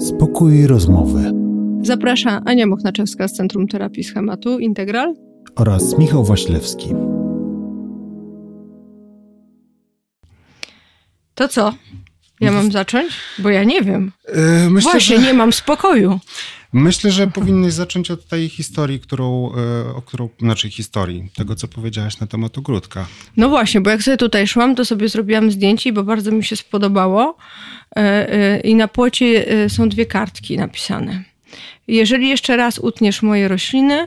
Spokój i rozmowy. Zaprasza Ania Mochnaczewska z Centrum Terapii Schematu Integral oraz Michał Waślewski. To co? Ja mam zacząć? Bo ja nie wiem. Yy, myślę, Właśnie, że, nie mam spokoju. myślę, że powinnyś zacząć od tej historii, którą, yy, o którą, znaczy historii, tego co powiedziałaś na temat ogródka. No właśnie, bo jak sobie tutaj szłam, to sobie zrobiłam zdjęcie, bo bardzo mi się spodobało. E, e, I na płocie e, są dwie kartki napisane. Jeżeli jeszcze raz utniesz moje rośliny,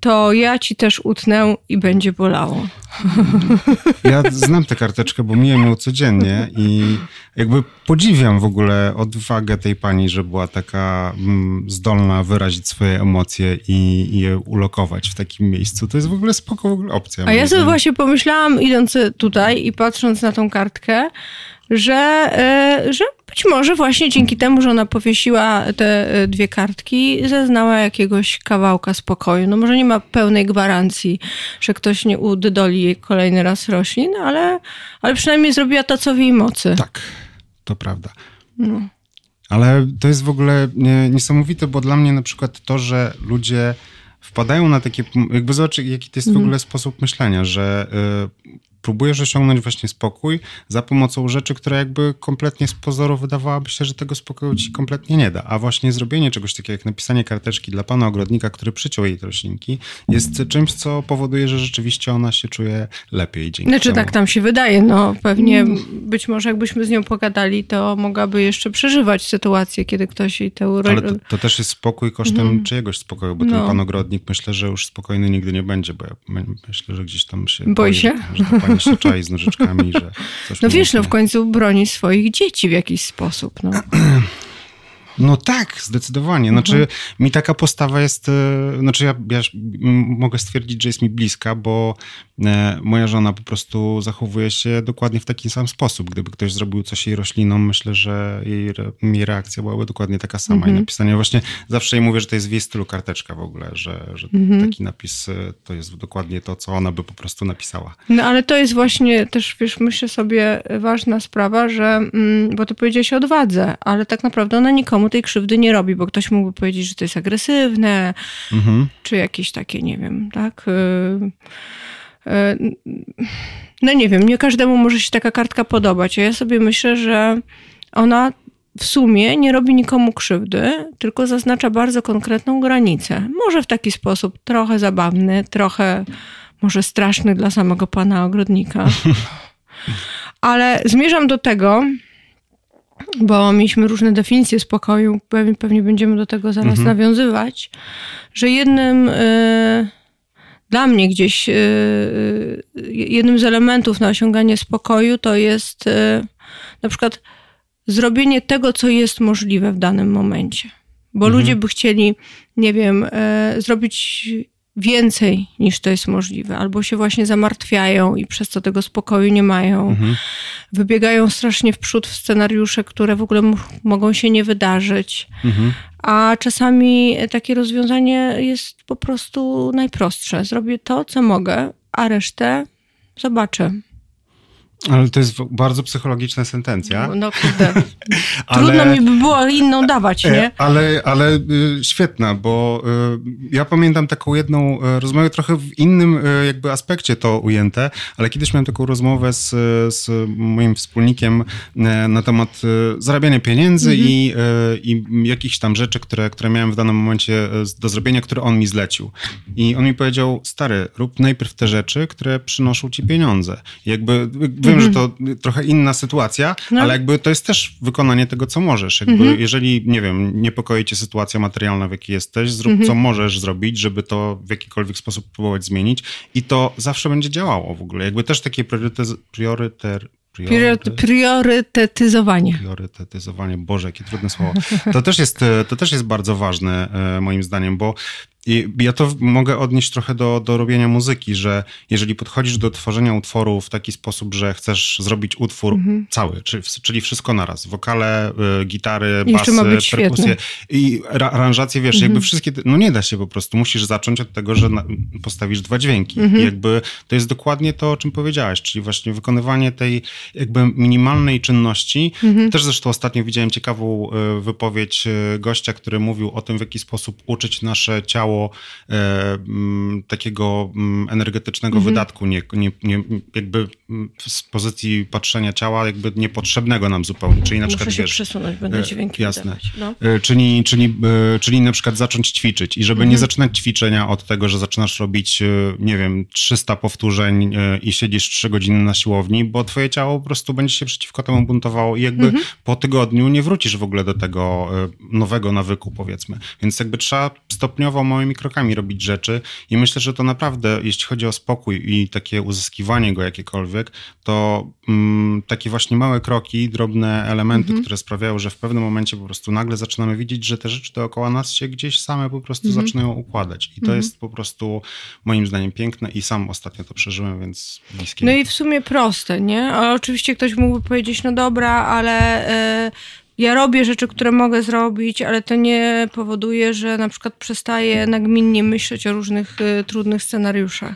to ja ci też utnę i będzie bolało. Ja znam tę karteczkę, bo miję ją codziennie i jakby podziwiam w ogóle odwagę tej pani, że była taka mm, zdolna wyrazić swoje emocje i, i je ulokować w takim miejscu. To jest w ogóle spoko w ogóle opcja. A ja sobie właśnie pomyślałam, idąc tutaj i patrząc na tą kartkę, że, e, że być może właśnie dzięki temu, że ona powiesiła te e, dwie kartki, zeznała jakiegoś kawałka spokoju. No może nie ma pełnej gwarancji, że ktoś nie udydoli jej kolejny raz roślin, ale, ale przynajmniej zrobiła to, co w jej mocy. Tak, to prawda. Ale to jest w ogóle nie, niesamowite, bo dla mnie na przykład to, że ludzie wpadają na takie, jakby zobacz, jaki to jest w ogóle sposób myślenia, że y, próbujesz osiągnąć właśnie spokój za pomocą rzeczy, które jakby kompletnie z pozoru wydawałaby się, że tego spokoju ci kompletnie nie da. A właśnie zrobienie czegoś takiego jak napisanie karteczki dla pana ogrodnika, który przyciął jej te roślinki, jest czymś, co powoduje, że rzeczywiście ona się czuje lepiej dzięki Znaczy temu. tak tam się wydaje, no pewnie być może jakbyśmy z nią pogadali, to mogłaby jeszcze przeżywać sytuację, kiedy ktoś jej tę ro- Ale to, to też jest spokój kosztem czyjegoś spokoju, bo ten No. pan ogrodnik myślę, że już spokojny nigdy nie będzie, bo ja my, myślę, że gdzieś tam się Boi się? Że, że się czai z nożyczkami, że No wiesz, no w końcu broni swoich dzieci w jakiś sposób. No. No tak, zdecydowanie. Znaczy, Mhm. mi taka postawa jest, e, znaczy ja, ja mogę stwierdzić, że jest mi bliska, bo moja żona po prostu zachowuje się dokładnie w taki sam sposób. Gdyby ktoś zrobił coś jej roślinom, myślę, że jej, jej reakcja byłaby dokładnie taka sama. Mhm. I napisanie właśnie, zawsze jej mówię, że to jest w jej stylu karteczka w ogóle, że, że Mhm. taki napis e, to jest dokładnie to, co ona by po prostu napisała. no ale to jest właśnie też, wiesz, myślę sobie ważna sprawa, że, mm, bo ty powiedziałeś o odwadze, ale tak naprawdę ona nikomu tej krzywdy nie robi, bo ktoś mógłby powiedzieć, że to jest agresywne, Mhm. czy jakieś takie, nie wiem, tak? y, No nie wiem, nie każdemu może się taka kartka podobać, a ja sobie myślę, że ona w sumie nie robi nikomu krzywdy, tylko zaznacza bardzo konkretną granicę. Może w taki sposób trochę zabawny, trochę może straszny dla samego pana ogrodnika. Ale zmierzam do tego, bo mieliśmy różne definicje spokoju, pewnie, pewnie będziemy do tego zaraz nawiązywać, że jednym y, dla mnie gdzieś y, y, jednym z elementów na osiąganie spokoju to jest y, na przykład zrobienie tego, co jest możliwe w danym momencie. Bo ludzie by chcieli, nie wiem, zrobić więcej niż to jest możliwe, albo się właśnie zamartwiają i przez to tego spokoju nie mają. Wybiegają strasznie w przód w scenariusze, które w ogóle mogą się nie wydarzyć. Mhm. A czasami takie rozwiązanie jest po prostu najprostsze. Zrobię to, co mogę, a resztę zobaczę. Ale to jest bardzo psychologiczna sentencja. No kurde, Ale- trudno mi by było inną dawać, nie? E, Ale, ale y, świetna, bo y, ja pamiętam taką jedną y, rozmowę, trochę w innym jakby aspekcie to ujęte, ale kiedyś miałem taką rozmowę z, z moim wspólnikiem y, na temat zarabiania pieniędzy i, y, i jakichś tam rzeczy, które, które miałem w danym momencie do zrobienia, które on mi zlecił. I on mi powiedział, stary, rób najpierw te rzeczy, które przynoszą ci pieniądze. I jakby wiem, że to trochę inna sytuacja, No. ale jakby to jest też wykonanie tego, co możesz. Jakby jeżeli, nie wiem, niepokoi cię sytuacja materialna, w jakiej jesteś, zrób co możesz zrobić, żeby to w jakikolwiek sposób próbować zmienić i to zawsze będzie działało w ogóle. Jakby też takie priorytez, prioryter, Priory- Priorytetyzowanie. Priorytetyzowanie, Boże, jakie trudne słowo. To też jest, e, to też jest bardzo ważne e, moim zdaniem, bo I ja to mogę odnieść trochę do, do robienia muzyki, że jeżeli podchodzisz do tworzenia utworu w taki sposób, że chcesz zrobić utwór mhm. cały, czyli, czyli wszystko naraz, wokale, y, gitary, I basy, perkusje i aranżacje, wiesz, mhm. jakby wszystkie, no nie da się po prostu, musisz zacząć od tego, że na, postawisz dwa dźwięki. Mhm. I jakby to jest dokładnie to, o czym powiedziałaś, czyli właśnie wykonywanie tej jakby minimalnej czynności. Mhm. Też zresztą ostatnio widziałem ciekawą y, wypowiedź y, gościa, który mówił o tym, w jaki sposób uczyć nasze ciało e, takiego energetycznego mhm. wydatku, nie, nie, nie, jakby z pozycji patrzenia ciała, jakby niepotrzebnego nam zupełnie. Czyli na Muszę przykład się wiesz, przesunąć, będę e, dźwięki Jasne. No. E, czyli, czyli, czyli na przykład zacząć ćwiczyć i żeby mhm. nie zaczynać ćwiczenia od tego, że zaczynasz robić, nie wiem, 300 powtórzeń i siedzisz 3 godziny na siłowni, bo twoje ciało po prostu będzie się przeciwko temu buntowało i jakby mhm. po tygodniu nie wrócisz w ogóle do tego nowego nawyku, powiedzmy. Więc jakby trzeba stopniowo małymi krokami robić rzeczy i myślę, że to naprawdę, jeśli chodzi o spokój i takie uzyskiwanie go jakiekolwiek, to mm, takie właśnie małe kroki, drobne elementy, mhm. które sprawiają, że w pewnym momencie po prostu nagle zaczynamy widzieć, że te rzeczy dookoła nas się gdzieś same po prostu mhm. zaczynają układać. I to mhm. jest po prostu moim zdaniem piękne i sam ostatnio to przeżyłem, więc bliskie. No i w sumie proste, nie? Oczywiście ktoś mógłby powiedzieć, no dobra, ale... Yy ja robię rzeczy, które mogę zrobić, ale to nie powoduje, że na przykład przestaję nagminnie myśleć o różnych y, trudnych scenariuszach.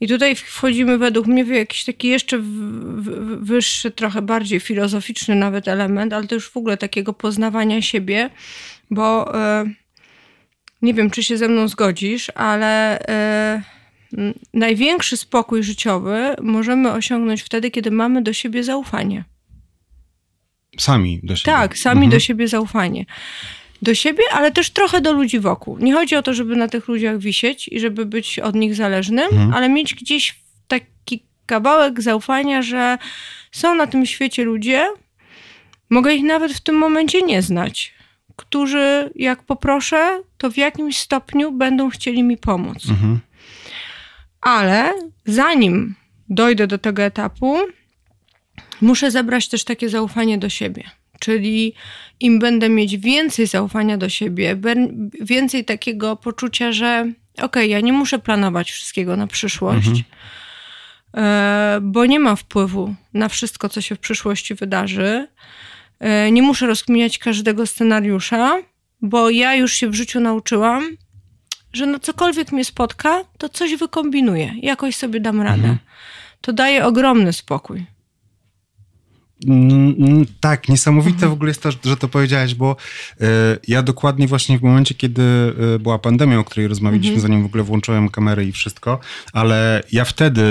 I tutaj wchodzimy według mnie w jakiś taki jeszcze wyższy, trochę bardziej filozoficzny nawet element, ale to już w ogóle takiego poznawania siebie, bo y, nie wiem, czy się ze mną zgodzisz, ale y, największy spokój życiowy możemy osiągnąć wtedy, kiedy mamy do siebie zaufanie. Sami do siebie. Tak, sami mhm. do siebie zaufanie. Do siebie, ale też trochę do ludzi wokół. Nie chodzi o to, żeby na tych ludziach wisieć i żeby być od nich zależnym, mhm. ale mieć gdzieś taki kawałek zaufania, że są na tym świecie ludzie, mogę ich nawet w tym momencie nie znać, którzy jak poproszę, to w jakimś stopniu będą chcieli mi pomóc. Mhm. Ale zanim dojdę do tego etapu, muszę zebrać też takie zaufanie do siebie. Czyli im będę mieć więcej zaufania do siebie, więcej takiego poczucia, że okej, okay, ja nie muszę planować wszystkiego na przyszłość, mhm. E, bo nie ma wpływu na wszystko, co się w przyszłości wydarzy. E, nie muszę rozkminiać każdego scenariusza, bo ja już się w życiu nauczyłam, że no cokolwiek mnie spotka, to coś wykombinuję, jakoś sobie dam radę. Mhm. To daje ogromny spokój. Tak, niesamowite w ogóle jest to, że to powiedziałeś, bo e, ja dokładnie właśnie w momencie, kiedy e, była pandemia, o której rozmawialiśmy, mhm. zanim w ogóle włączyłem kamerę i wszystko, ale ja wtedy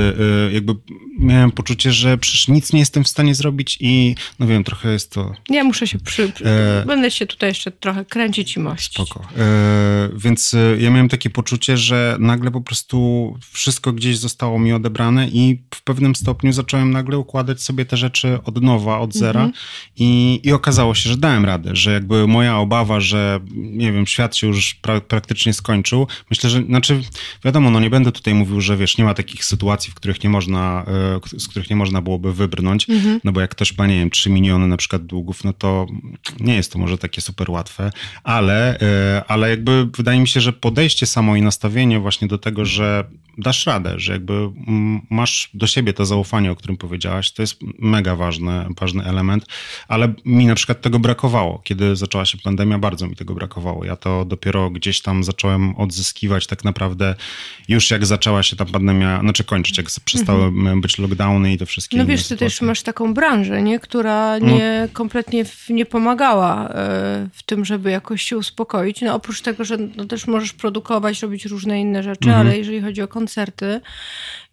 e, jakby miałem poczucie, że przecież nic nie jestem w stanie zrobić i no wiem, trochę jest to... Ja muszę się przy... E... Będę się tutaj jeszcze trochę kręcić i mościć. Spoko. E... Więc ja miałem takie poczucie, że nagle po prostu wszystko gdzieś zostało mi odebrane i w pewnym stopniu zacząłem nagle układać sobie te rzeczy od nowa nowa, od zera -hmm. i, i okazało się, że dałem radę, że jakby moja obawa, że nie wiem, świat się już pra praktycznie skończył, myślę, że, znaczy wiadomo, no nie będę tutaj mówił, że wiesz, nie ma takich sytuacji, w których nie można, e, z których nie można byłoby wybrnąć, -hmm. no bo jak ktoś ma, nie wiem, 3 miliony na przykład długów, no to nie jest to może takie super łatwe, ale, e, ale jakby wydaje mi się, że podejście samo i nastawienie właśnie do tego, że dasz radę, że jakby masz do siebie to zaufanie, o którym powiedziałaś, to jest mega ważne ważny element, ale mi na przykład tego brakowało. Kiedy zaczęła się pandemia, bardzo mi tego brakowało. Ja to dopiero gdzieś tam zacząłem odzyskiwać tak naprawdę już jak zaczęła się ta pandemia, znaczy kończyć, jak przestały mhm. być lockdowny i te wszystkie No wiesz, ty też masz taką branżę, nie? która no. nie, no. kompletnie nie pomagała e, w tym, żeby jakoś się uspokoić. No oprócz tego, że no, też możesz produkować, robić różne inne rzeczy, mhm. ale jeżeli chodzi o koncerty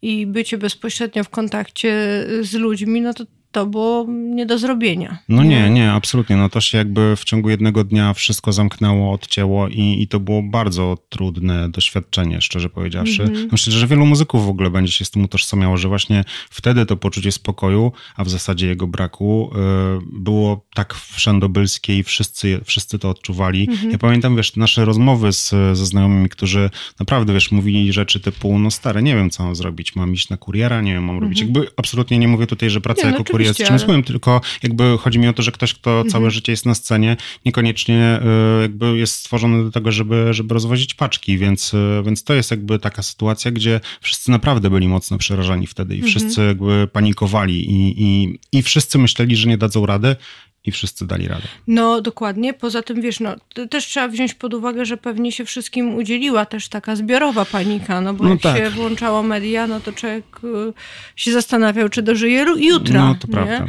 i bycie bezpośrednio w kontakcie z ludźmi, no to to było nie do zrobienia. No nie, nie, absolutnie. No to się jakby w ciągu jednego dnia wszystko zamknęło, odcięło i, i to było bardzo trudne doświadczenie, szczerze powiedziawszy. Mm -hmm. Myślę, że wielu muzyków w ogóle będzie się z tym utożsamiało, że właśnie wtedy to poczucie spokoju, a w zasadzie jego braku, y, było tak wszędobylskie i wszyscy, wszyscy to odczuwali. -hmm. Ja pamiętam, wiesz, nasze rozmowy z, ze znajomymi, którzy naprawdę, wiesz, mówili rzeczy typu, no stare, nie wiem, co mam zrobić, mam iść na kuriera, nie wiem, mam robić. Mm -hmm. Jakby absolutnie nie mówię tutaj, że praca nie, no jako kurier jest czymś ale... złym, tylko jakby chodzi mi o to, że ktoś, kto mhm. całe życie jest na scenie, niekoniecznie y, jakby jest stworzony do tego, żeby, żeby rozwozić paczki, więc, y, więc to jest jakby taka sytuacja, gdzie wszyscy naprawdę byli mocno przerażeni wtedy i mhm. wszyscy jakby panikowali i, i, i wszyscy myśleli, że nie dadzą rady i wszyscy dali radę. No dokładnie. Poza tym, wiesz, no, też trzeba wziąć pod uwagę, że pewnie się wszystkim udzieliła też taka zbiorowa panika, no bo no jak tak. się włączało media, no to człowiek y, się zastanawiał, czy dożyje jutra. No to nie? prawda.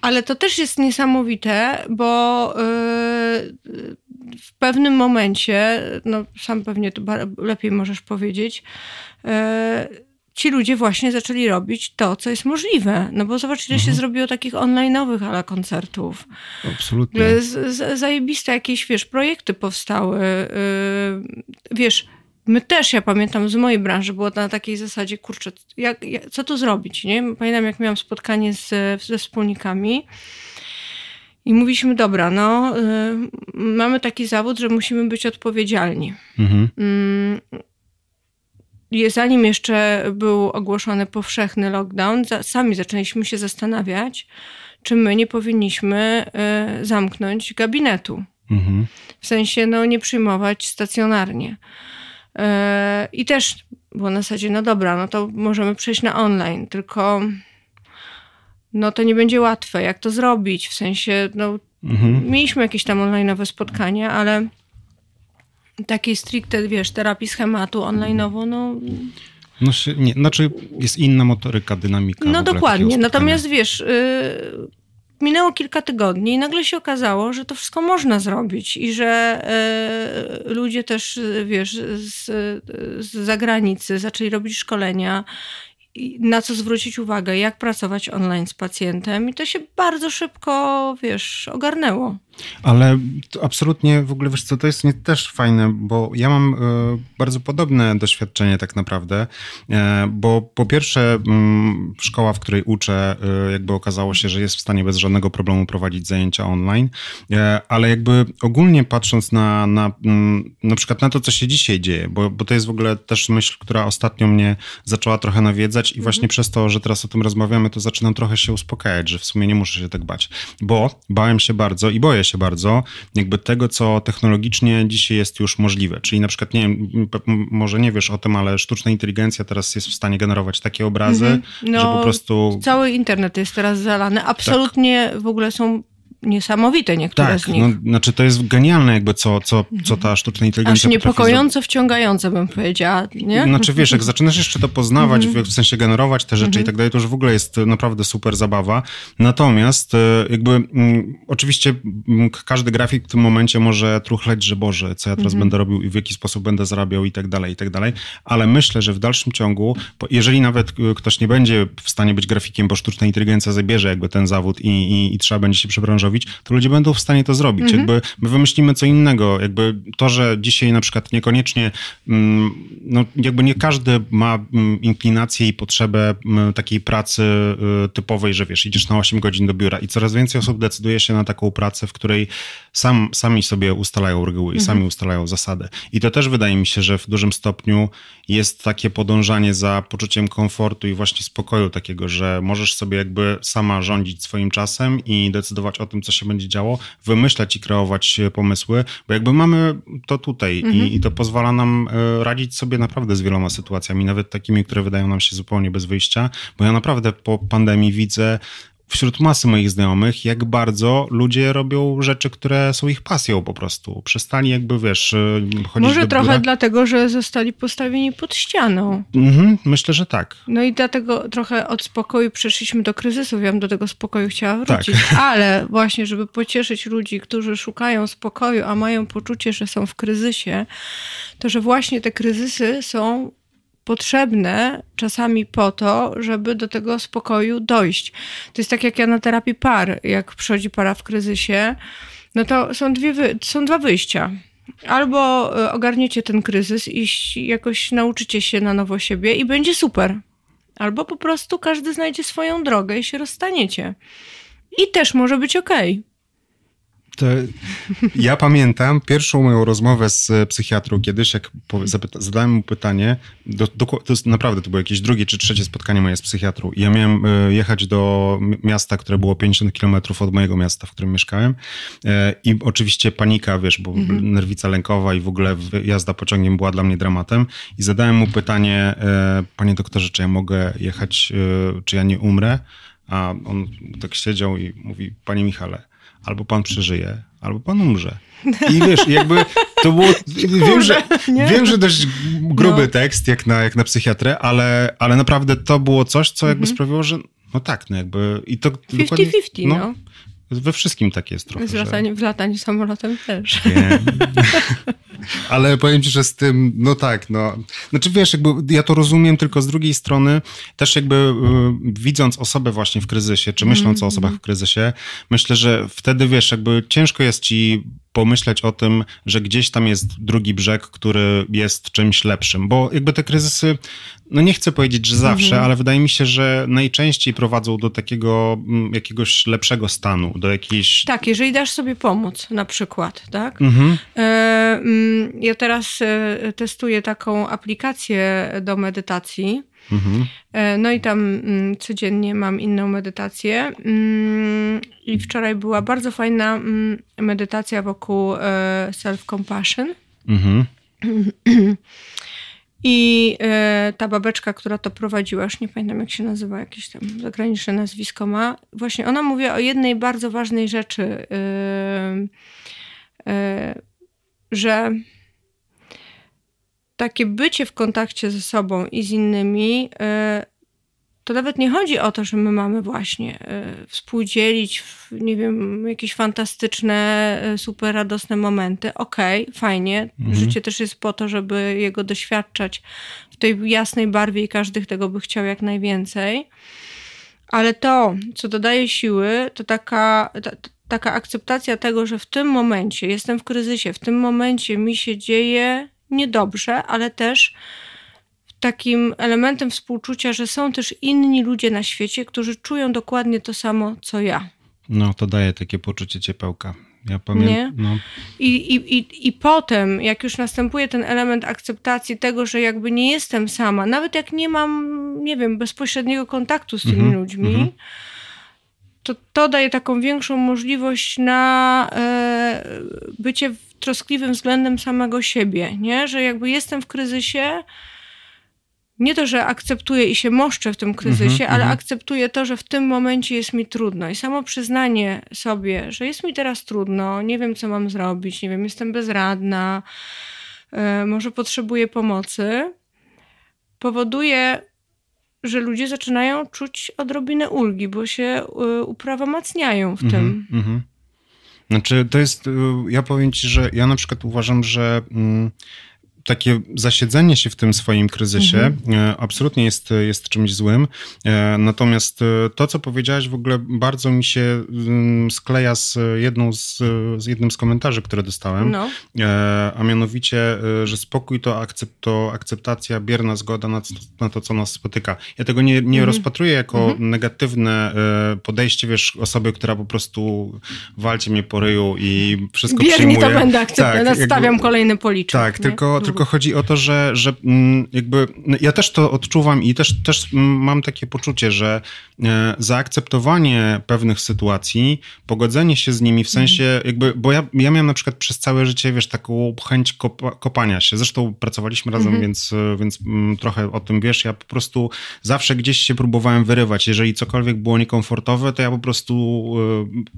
Ale to też jest niesamowite, bo y, w pewnym momencie, no sam pewnie to lepiej możesz powiedzieć, y, ci ludzie właśnie zaczęli robić to, co jest możliwe. No bo zobacz, ile mhm. się zrobiło takich online'owych ale koncertów. Absolutnie. Z, z, zajebiste jakieś, wiesz, projekty powstały. Yy, wiesz, my też, ja pamiętam z mojej branży, było na takiej zasadzie, kurczę, jak, jak, co tu zrobić, nie? Pamiętam, jak miałam spotkanie z, ze wspólnikami i mówiliśmy, dobra, no, yy, mamy taki zawód, że musimy być odpowiedzialni. Mhm. Yy, zanim jeszcze był ogłoszony powszechny lockdown, sami zaczęliśmy się zastanawiać, czy my nie powinniśmy y, zamknąć gabinetu. Mhm. W sensie, no, nie przyjmować stacjonarnie. Y, I też było na zasadzie, no dobra, no to możemy przejść na online, tylko no to nie będzie łatwe. Jak to zrobić? W sensie, no, mhm. mieliśmy jakieś tam online'owe spotkania, ale takiej stricte, wiesz, terapii schematu online'owo, no... No, nie, znaczy jest inna motoryka, dynamika. No dokładnie, natomiast wiesz, yy, minęło kilka tygodni i nagle się okazało, że to wszystko można zrobić i że yy, ludzie też, wiesz, z, z zagranicy zaczęli robić szkolenia na co zwrócić uwagę, jak pracować online z pacjentem i to się bardzo szybko, wiesz, ogarnęło. Ale absolutnie w ogóle, wiesz co, to jest też fajne, bo ja mam e, bardzo podobne doświadczenie tak naprawdę, e, bo po pierwsze mm, szkoła, w której uczę, e, jakby okazało się, że jest w stanie bez żadnego problemu prowadzić zajęcia online, ale jakby ogólnie patrząc na, na, mm, na przykład na to, co się dzisiaj dzieje, bo, bo to jest w ogóle też myśl, która ostatnio mnie zaczęła trochę nawiedzać i mhm. właśnie przez to, że teraz o tym rozmawiamy, to zaczynam trochę się uspokajać, że w sumie nie muszę się tak bać, bo bałem się bardzo i boję się bardzo jakby tego, co technologicznie dzisiaj jest już możliwe. Czyli na przykład, nie wiem, może nie wiesz o tym, ale sztuczna inteligencja teraz jest w stanie generować takie obrazy, mm -hmm. no, że po prostu... Cały internet jest teraz zalany. Absolutnie tak. w ogóle są niesamowite niektóre tak, z nich. No, znaczy to jest genialne jakby co, co, co ta sztuczna inteligencja Aż niepokojąco wciągające bym powiedziała, nie? Znaczy wiesz, jak zaczynasz jeszcze to poznawać, mhm. w sensie generować te rzeczy i mhm. tak dalej, to już w ogóle jest naprawdę super zabawa. Natomiast e, jakby mm, oczywiście mm, każdy grafik w tym momencie może truchleć, że Boże, co ja teraz mhm. będę robił i w jaki sposób będę zarabiał i tak dalej, i tak dalej, ale myślę, że w dalszym ciągu, jeżeli nawet e, ktoś nie będzie w stanie być grafikiem, bo sztuczna inteligencja zabierze jakby ten zawód i, i, i trzeba będzie się przebranżować to ludzie będą w stanie to zrobić. Mhm. Jakby my wymyślimy co innego. Jakby to, że dzisiaj na przykład niekoniecznie, mm, no jakby nie każdy ma mm, inklinację i potrzebę mm, takiej pracy y, typowej, że wiesz, idziesz na 8 godzin do biura i coraz więcej osób decyduje się na taką pracę, w której sam, sami sobie ustalają reguły i mhm. sami ustalają zasady. I to też wydaje mi się, że w dużym stopniu jest takie podążanie za poczuciem komfortu i właśnie spokoju takiego, że możesz sobie jakby sama rządzić swoim czasem i decydować o tym, co się będzie działo, wymyślać i kreować pomysły, bo jakby mamy to tutaj mhm. i, i, to pozwala nam e, radzić sobie naprawdę z wieloma sytuacjami, nawet takimi, które wydają nam się zupełnie bez wyjścia, bo ja naprawdę po pandemii widzę wśród masy moich znajomych, jak bardzo ludzie robią rzeczy, które są ich pasją po prostu. Przestali jakby, wiesz, y, chodzić Może trochę dlatego, że zostali postawieni pod ścianą. Mhm, myślę, że tak. No i dlatego trochę od spokoju przeszliśmy do kryzysu. Ja bym do tego spokoju chciała wrócić. Tak. Ale właśnie, żeby pocieszyć ludzi, którzy szukają spokoju, a mają poczucie, że są w kryzysie, to że właśnie te kryzysy są potrzebne czasami po to, żeby do tego spokoju dojść. To jest tak jak ja na terapii par, jak przychodzi para w kryzysie, no to są, dwie, są dwa wyjścia. Albo e, ogarniecie ten kryzys i jakoś nauczycie się na nowo siebie i będzie super. Albo po prostu każdy znajdzie swoją drogę i się rozstaniecie. I też może być okej. Okay. To Ja pamiętam pierwszą moją rozmowę z psychiatrą kiedyś, jak zadałem mu pytanie, do, do, to jest naprawdę, to było jakieś drugie czy trzecie spotkanie moje z psychiatrą i ja miałem e, jechać do miasta, które było 50 kilometrów od mojego miasta, w którym mieszkałem e, i oczywiście panika, wiesz, bo mhm. nerwica lękowa i w ogóle jazda pociągiem była dla mnie dramatem i zadałem mu pytanie, e, panie doktorze, czy ja mogę jechać, czy ja nie umrę? A on tak siedział i mówi, panie Michale, albo pan przeżyje, albo pan umrze. I wiesz, jakby to było, wiem, że, wiem, że dość gruby no. tekst, jak na, jak na psychiatrę, ale, ale naprawdę to było coś, co jakby mhm. sprawiło, że no tak, no jakby i to 50-50, no. no. We wszystkim tak jest trochę. Z latanie, W lataniu samolotem też. Ale powiem ci, że z tym, no tak, no. Znaczy wiesz, jakby ja to rozumiem, tylko z drugiej strony też jakby y, widząc osobę właśnie w kryzysie, czy myśląc mm -hmm. o osobach w kryzysie, myślę, że wtedy wiesz, jakby ciężko jest ci pomyśleć o tym, że gdzieś tam jest drugi brzeg, który jest czymś lepszym, bo jakby te kryzysy, no nie chcę powiedzieć, że zawsze, mhm. ale wydaje mi się, że najczęściej prowadzą do takiego mm, jakiegoś lepszego stanu, do jakiejś... Tak, jeżeli dasz sobie pomoc na przykład, tak? Mhm. E, mm, ja teraz e, testuję taką aplikację do medytacji, Mhm. E, no i tam mm, codziennie mam inną medytację. Mm, I wczoraj była bardzo fajna mm, medytacja wokół e, self-compassion. Mhm. I e, ta babeczka, która to prowadziła, już nie pamiętam jak się nazywa, jakieś tam zagraniczne nazwisko ma, właśnie ona mówi o jednej bardzo ważnej rzeczy, że takie bycie w kontakcie ze sobą i z innymi, e, to nawet nie chodzi o to, że my mamy właśnie e, współdzielić, nie wiem, jakieś fantastyczne, e, super radosne momenty. Okej, okay, fajnie. Mhm. Życie też jest po to, żeby jego doświadczać w tej jasnej barwie i każdy tego by chciał jak najwięcej. Ale to, co dodaje siły, to taka, ta, taka akceptacja tego, że w tym momencie jestem w kryzysie, w tym momencie mi się dzieje niedobrze, ale też takim elementem współczucia, że są też inni ludzie na świecie, którzy czują dokładnie to samo, co ja. No, to daje takie poczucie ciepełka. Ja pamiętam. No. I, i, i, I potem, jak już następuje ten element akceptacji tego, że jakby nie jestem sama, nawet jak nie mam, nie wiem, bezpośredniego kontaktu z tymi mm -hmm, ludźmi, mm -hmm. to to daje taką większą możliwość na e, bycie w troskliwym względem samego siebie, nie? Że jakby jestem w kryzysie, nie to, że akceptuję i się moszczę w tym kryzysie, mm -hmm, ale mm akceptuję to, że w tym momencie jest mi trudno. I samo przyznanie sobie, że jest mi teraz trudno, nie wiem, co mam zrobić, nie wiem, jestem bezradna, yy, może potrzebuję pomocy, powoduje, że ludzie zaczynają czuć odrobinę ulgi, bo się yy, uprawomacniają w mm -hmm, tym. Znaczy, to jest, y, ja powiem ci, że ja na przykład uważam, że mm, takie zasiedzenie się w tym swoim kryzysie mhm. E, absolutnie jest, jest czymś złym. E, natomiast e, to, co powiedziałaś, w ogóle bardzo mi się mm, skleja z jedną z, z jednym z komentarzy, które dostałem. No. A mianowicie, że spokój to, akcept, to akceptacja, bierna zgoda na, na to, co nas spotyka. Ja tego nie, nie mhm. rozpatruję jako mhm. negatywne podejście, wiesz, osoby, która po prostu walcie mnie po ryju i wszystko Bierni przyjmuje. to będę akceptować. Tak, Nastawiam jakby, kolejny policzek. Tak, tylko, tylko chodzi o to, że, że mm, jakby no, ja też to odczuwam i też, też mam takie poczucie, że e, zaakceptowanie pewnych sytuacji, pogodzenie się z nimi w mhm. sensie jakby, bo ja, ja miałem na przykład przez całe życie, wiesz, taką chęć kopa, kopania się. Zresztą pracowaliśmy razem, mhm. więc, więc mm, trochę o tym wiesz. Ja po prostu zawsze gdzieś się próbowałem wyrywać. Jeżeli cokolwiek było niekomfortowe, to ja po prostu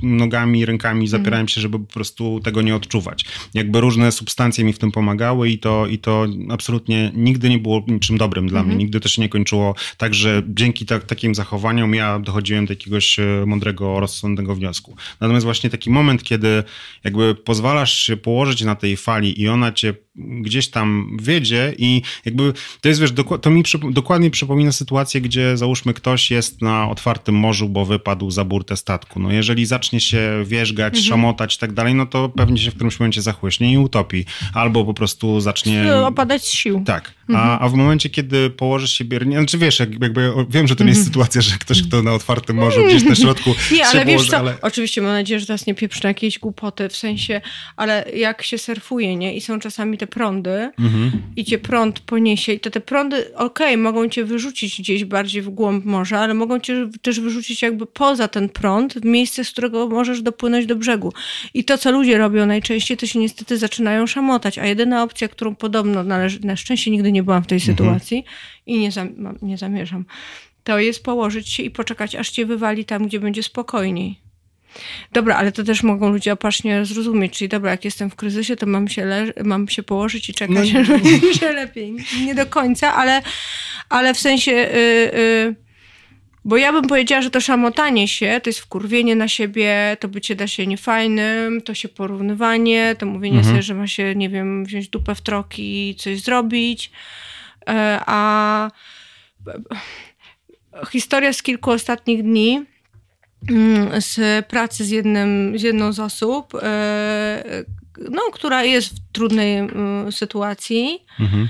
e, nogami, rękami zapierałem mhm. się, żeby po prostu tego nie odczuwać. Jakby różne substancje mi w tym pomagały i to i to absolutnie nigdy nie było niczym dobrym dla mnie. Mhm. Nigdy też się nie kończyło tak, że dzięki ta, takim zachowaniom ja dochodziłem do jakiegoś e, mądrego, rozsądnego wniosku. Natomiast właśnie taki moment, kiedy jakby pozwalasz się położyć na tej fali i ona cię gdzieś tam wiedzie i jakby to jest, wiesz, to mi dokładnie przypomina sytuację, gdzie załóżmy ktoś jest na otwartym morzu, bo wypadł za burtę statku. No jeżeli zacznie się wierzgać, mhm. szamotać i tak dalej, no to pewnie się w którymś momencie zachłyśnie i utopi. Albo po prostu zacznie... Opadać z sił. Tak. A, a w momencie, kiedy położysz się biernie, znaczy wiesz, jakby, wiem, że to nie jest sytuacja, że ktoś, kto na otwartym morzu gdzieś na środku Nie, ale położy, wiesz co, ale... oczywiście mam nadzieję, że teraz nie pieprzę na jakieś głupoty, w sensie, ale jak się surfuje, nie, i są czasami te prądy Mhm. i cię prąd poniesie i to te prądy, okej, mogą cię wyrzucić gdzieś bardziej w głąb morza, ale mogą cię też wyrzucić jakby poza ten prąd, w miejsce, z którego możesz dopłynąć do brzegu. I to, co ludzie robią najczęściej, to się niestety zaczynają szamotać, a jedyna opcja, którą podobno należy, na szczęście nigdy nie byłam w tej sytuacji i nie, zam, nie zamierzam, to jest położyć się i poczekać, aż cię wywali tam, gdzie będzie spokojniej. Dobra, ale to też mogą ludzie opacznie zrozumieć, czyli dobra, jak jestem w kryzysie, to mam się, leż- mam się położyć i czekać, No aż będzie lepiej. Nie do końca, ale, ale w sensie... y, y, bo ja bym powiedziała, że to szamotanie się, to jest wkurwienie na siebie, to bycie da się niefajnym, to się porównywanie, to mówienie sobie, że ma się, nie wiem, wziąć dupę w troki i coś zrobić. E, A historia z kilku ostatnich dni mm, z pracy z, jednym, z jedną z osób, e, no, która jest w trudnej mm, sytuacji. Mhm.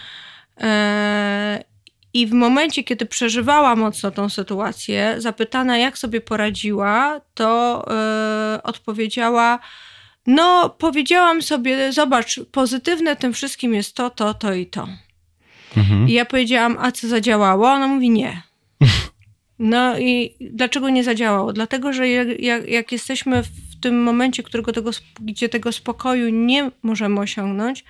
I w momencie, kiedy przeżywała mocno tą sytuację, zapytana, jak sobie poradziła, to e, odpowiedziała: No, powiedziałam sobie, zobacz, pozytywne tym wszystkim jest to, to, to i to. Mhm. I ja powiedziałam, a co zadziałało? Ona mówi nie. No i dlaczego nie zadziałało? Dlatego, że jak, jak, jesteśmy w tym momencie, którego tego, gdzie tego spokoju nie możemy osiągnąć,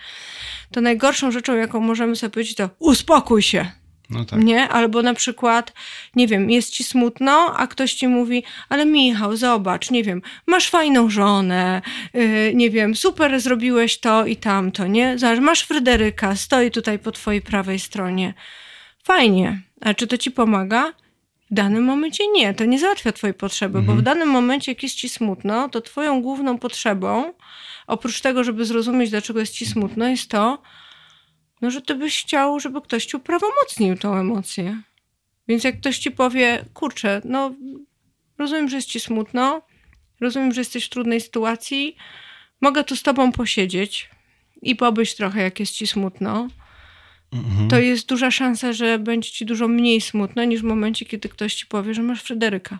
to najgorszą rzeczą, jaką możemy sobie powiedzieć, to uspokój się. No tak. Nie? Albo na przykład, nie wiem, jest ci smutno, a ktoś ci mówi, ale Michał, zobacz, nie wiem, masz fajną żonę, yy, nie wiem, super zrobiłeś to i tamto, nie? Zobacz, masz Fryderyka, stoi tutaj po twojej prawej stronie. Fajnie. A czy to ci pomaga? W danym momencie nie, to nie załatwia twojej potrzeby, bo w danym momencie, jak jest ci smutno, to twoją główną potrzebą, oprócz tego, żeby zrozumieć, dlaczego jest ci smutno, jest to, no, że ty byś chciał, żeby ktoś ci uprawomocnił tą emocję. Więc jak ktoś ci powie, kurczę, no rozumiem, że jest ci smutno, rozumiem, że jesteś w trudnej sytuacji, mogę tu z tobą posiedzieć i pobyć trochę, jak jest ci smutno, to jest duża szansa, że będzie ci dużo mniej smutno niż w momencie, kiedy ktoś ci powie, że masz Fryderyka.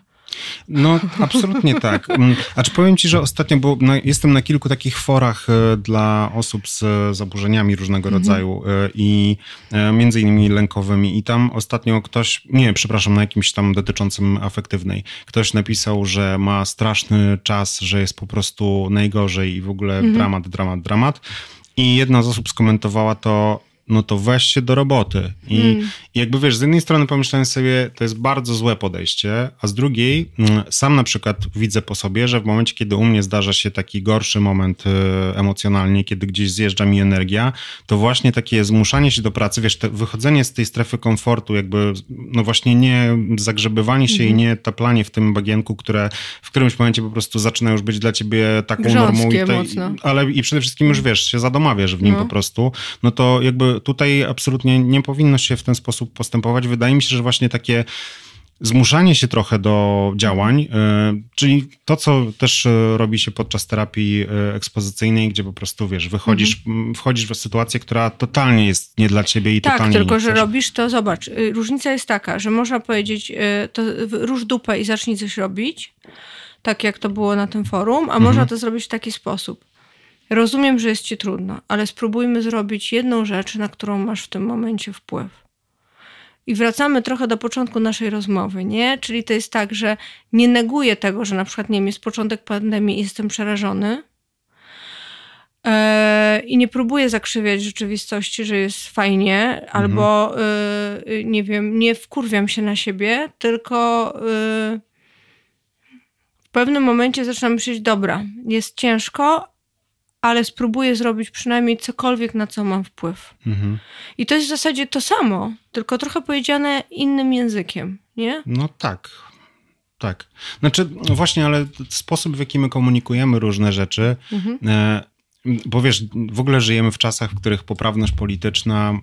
No, absolutnie tak. Mm, A czy powiem ci, że ostatnio, bo na, jestem na kilku takich forach e, dla osób z zaburzeniami różnego rodzaju e, i e, między innymi lękowymi i tam ostatnio ktoś, nie, przepraszam, na jakimś tam dotyczącym afektywnej, ktoś napisał, że ma straszny czas, że jest po prostu najgorzej i w ogóle dramat, dramat, dramat. I jedna z osób skomentowała to, no to weź się do roboty. I, I jakby wiesz, z jednej strony pomyślałem sobie, to jest bardzo złe podejście, a z drugiej mm, sam na przykład widzę po sobie, że w momencie, kiedy u mnie zdarza się taki gorszy moment y, emocjonalnie, kiedy gdzieś zjeżdża mi energia, to właśnie takie zmuszanie się do pracy, wiesz, wychodzenie z tej strefy komfortu, jakby no właśnie nie zagrzebywanie się i nie taplanie w tym bagienku, które w którymś momencie po prostu zaczyna już być dla ciebie taką normą. Grząskie I te, mocno. ale i przede wszystkim już wiesz, się zadomawiasz w nim No. po prostu, no to jakby tutaj absolutnie nie powinno się w ten sposób postępować. Wydaje mi się, że właśnie takie zmuszanie się trochę do działań, y, czyli to, co też y, robi się podczas terapii y, ekspozycyjnej, gdzie po prostu, wiesz, wychodzisz, m, wchodzisz w sytuację, która totalnie jest nie dla ciebie i Tak, totalnie tylko nie że chcesz. robisz to, zobacz, y, różnica jest taka, że można powiedzieć, y, to rusz dupę i zacznij coś robić, tak jak to było na tym forum, a można to zrobić w taki sposób. Rozumiem, że jest ci trudno, ale spróbujmy zrobić jedną rzecz, na którą masz w tym momencie wpływ. I wracamy trochę do początku naszej rozmowy, nie? Czyli to jest tak, że nie neguję tego, że na przykład, nie wiem, jest początek pandemii i jestem przerażony, E, I nie próbuję zakrzywiać rzeczywistości, że jest fajnie, albo y, nie wiem, nie wkurwiam się na siebie, tylko y, w pewnym momencie zaczynam myśleć, dobra, jest ciężko, ale spróbuję zrobić przynajmniej cokolwiek, na co mam wpływ. Mhm. I to jest w zasadzie to samo, tylko trochę powiedziane innym językiem, nie? No tak. Tak. Znaczy, no właśnie, ale sposób, w jaki my komunikujemy różne rzeczy, e, bo wiesz, w ogóle żyjemy w czasach, w których poprawność polityczna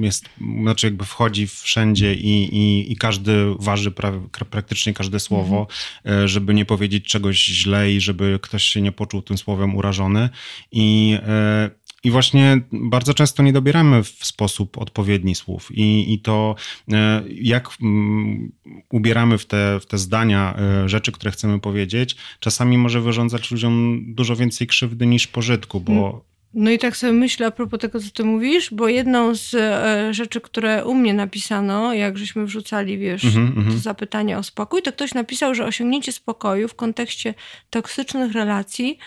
jest, znaczy jakby wchodzi wszędzie i, i, i każdy waży pra, praktycznie każde słowo, e, żeby nie powiedzieć czegoś źle i żeby ktoś się nie poczuł tym słowem urażony. I e, I właśnie bardzo często nie dobieramy w sposób odpowiedni słów. I, i to, e, jak mm, ubieramy w te, w te zdania e, rzeczy, które chcemy powiedzieć, czasami może wyrządzać ludziom dużo więcej krzywdy niż pożytku, bo hmm. No i tak sobie myślę a propos tego, co ty mówisz, bo jedną z e, rzeczy, które u mnie napisano, jak żeśmy wrzucali, wiesz, mm -hmm. zapytanie o spokój, to ktoś napisał, że osiągnięcie spokoju w kontekście toksycznych relacji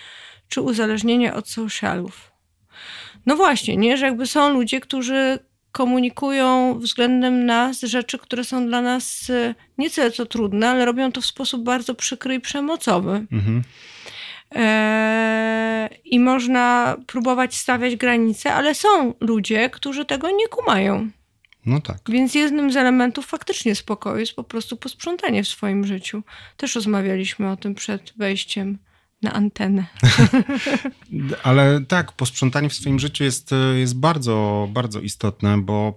czy uzależnienia od socialów. No właśnie, nie? Że jakby są ludzie, którzy komunikują względem nas rzeczy, które są dla nas e, nie tyle co trudne, ale robią to w sposób bardzo przykry i przemocowy. Mm-hmm. I można próbować stawiać granice, ale są ludzie, którzy tego nie kumają. No tak. Więc jednym z elementów faktycznie spokoju jest po prostu posprzątanie w swoim życiu. Też rozmawialiśmy o tym przed wejściem na antenę. Ale tak, posprzątanie w swoim życiu jest, jest bardzo, bardzo istotne, bo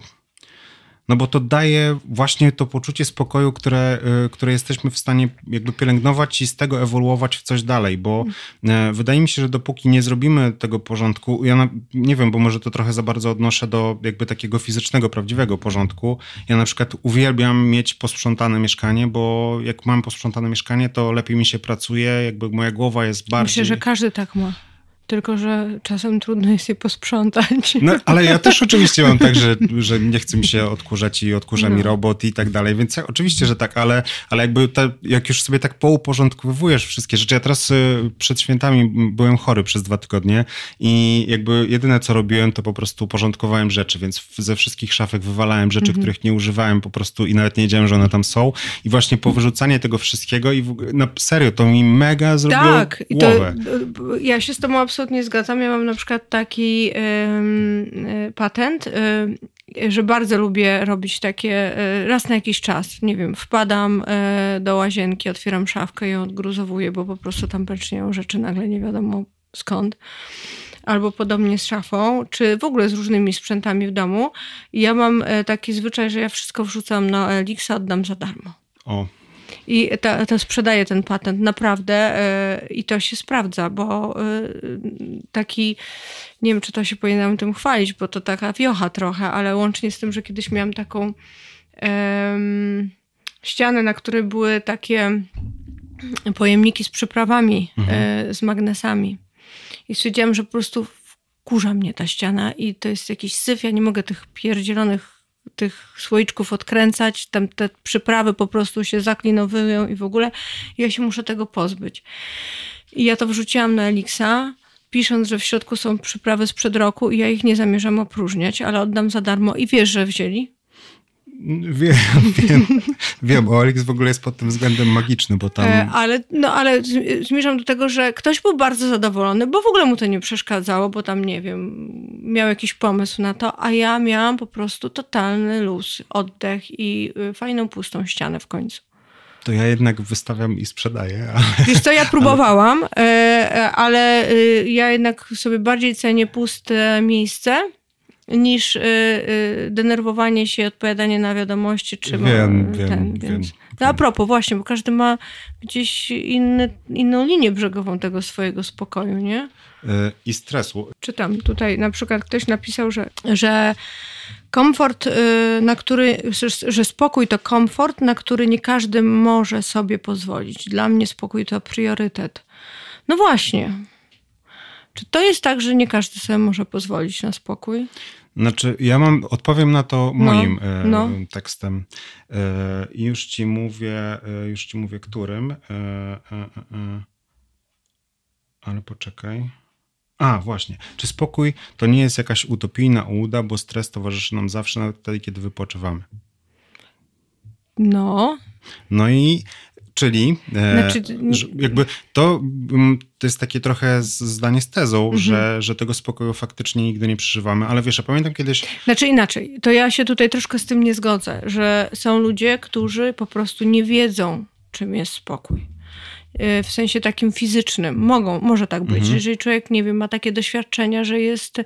no bo to daje właśnie to poczucie spokoju, które, y, które jesteśmy w stanie jakby pielęgnować i z tego ewoluować w coś dalej, bo e, wydaje mi się, że dopóki nie zrobimy tego porządku, ja na, nie wiem, bo może to trochę za bardzo odnoszę do jakby takiego fizycznego, prawdziwego porządku. Ja na przykład uwielbiam mieć posprzątane mieszkanie, bo jak mam posprzątane mieszkanie, to lepiej mi się pracuje, jakby moja głowa jest bardziej... Myślę, że każdy tak ma. Tylko, że czasem trudno jest je posprzątać. No, ale ja też oczywiście mam tak, że, że nie chcę mi się odkurzać i odkurza no. mi robot i tak dalej, więc ja, oczywiście, że tak, ale, ale jakby jak już sobie tak pouporządkowujesz wszystkie rzeczy, ja teraz y, przed świętami byłem chory przez dwa tygodnie i jakby jedyne co robiłem, to po prostu porządkowałem rzeczy, więc ze wszystkich szafek wywalałem rzeczy, mhm. których nie używałem po prostu i nawet nie wiedziałem, że one tam są i właśnie po wyrzucanie tego wszystkiego i w, na serio, to mi mega zrobiło tak, głowę. To, ja się z tobą absolutnie absolutnie zgadzam. Ja mam na przykład taki y, patent, y, że bardzo lubię robić takie y, raz na jakiś czas. Nie wiem, wpadam do łazienki, otwieram szafkę i ją odgruzowuję, bo po prostu tam pęcznieją rzeczy nagle nie wiadomo skąd albo podobnie z szafą, czy w ogóle z różnymi sprzętami w domu. Ja mam taki zwyczaj, że ja wszystko wrzucam na Elixa, oddam za darmo. O. I to, to sprzedaje ten patent naprawdę yy, i to się sprawdza, bo yy, taki, nie wiem, czy to się powinnam tym chwalić, bo to taka wiocha trochę, ale łącznie z tym, że kiedyś miałam taką ścianę, na której były takie pojemniki z przyprawami, mhm. z magnesami. I stwierdziłam, że po prostu kurza mnie ta ściana i to jest jakiś syf, ja nie mogę tych pierdzielonych tych słoiczków odkręcać, tam te przyprawy po prostu się zaklinowują i w ogóle ja się muszę tego pozbyć. I ja to wrzuciłam na Elixa, pisząc, że w środku są przyprawy sprzed roku i ja ich nie zamierzam opróżniać, ale oddam za darmo i wiesz, że wzięli. Wiem, wiem, wiem. Olix w ogóle jest pod tym względem magiczny, bo tam... E, ale, no, ale zmierzam do tego, że ktoś był bardzo zadowolony, bo w ogóle mu to nie przeszkadzało, bo tam, nie wiem, miał jakiś pomysł na to, a ja miałam po prostu totalny luz, oddech i y, fajną, pustą ścianę w końcu. To ja jednak wystawiam i sprzedaję. Ale... Wiesz co, ja próbowałam, ale... E, ale y, ja jednak sobie bardziej cenię puste miejsce, niż y, y, denerwowanie się, odpowiadanie na wiadomości, czy wiem, ten, wiem, więc. No a propos, właśnie, bo każdy ma gdzieś inny, inną linię brzegową tego swojego spokoju, nie? Y, I stresu. Czytam tutaj, na przykład ktoś napisał, że, że komfort, na który, że spokój to komfort, na który nie każdy może sobie pozwolić. Dla mnie spokój to priorytet. No właśnie. Czy to jest tak, że nie każdy sobie może pozwolić na spokój? Znaczy, ja mam, odpowiem na to no, moim e, no. tekstem. E, I już ci mówię, e, już ci mówię, którym. Ale poczekaj. A, właśnie. Czy spokój to nie jest jakaś utopijna ułuda, bo stres towarzyszy nam zawsze, nawet wtedy, kiedy wypoczywamy? No. No i Czyli e, znaczy, jakby to, mm, to jest takie trochę zdanie z tezą, mhm. że, że tego spokoju faktycznie nigdy nie przeżywamy, ale wiesz, ja pamiętam kiedyś... Znaczy inaczej, to ja się tutaj troszkę z tym nie zgodzę, że są ludzie, którzy po prostu nie wiedzą, czym jest spokój. E, w sensie takim fizycznym. Mogą, może tak być. Mhm. Jeżeli człowiek, nie wiem, ma takie doświadczenia, że jest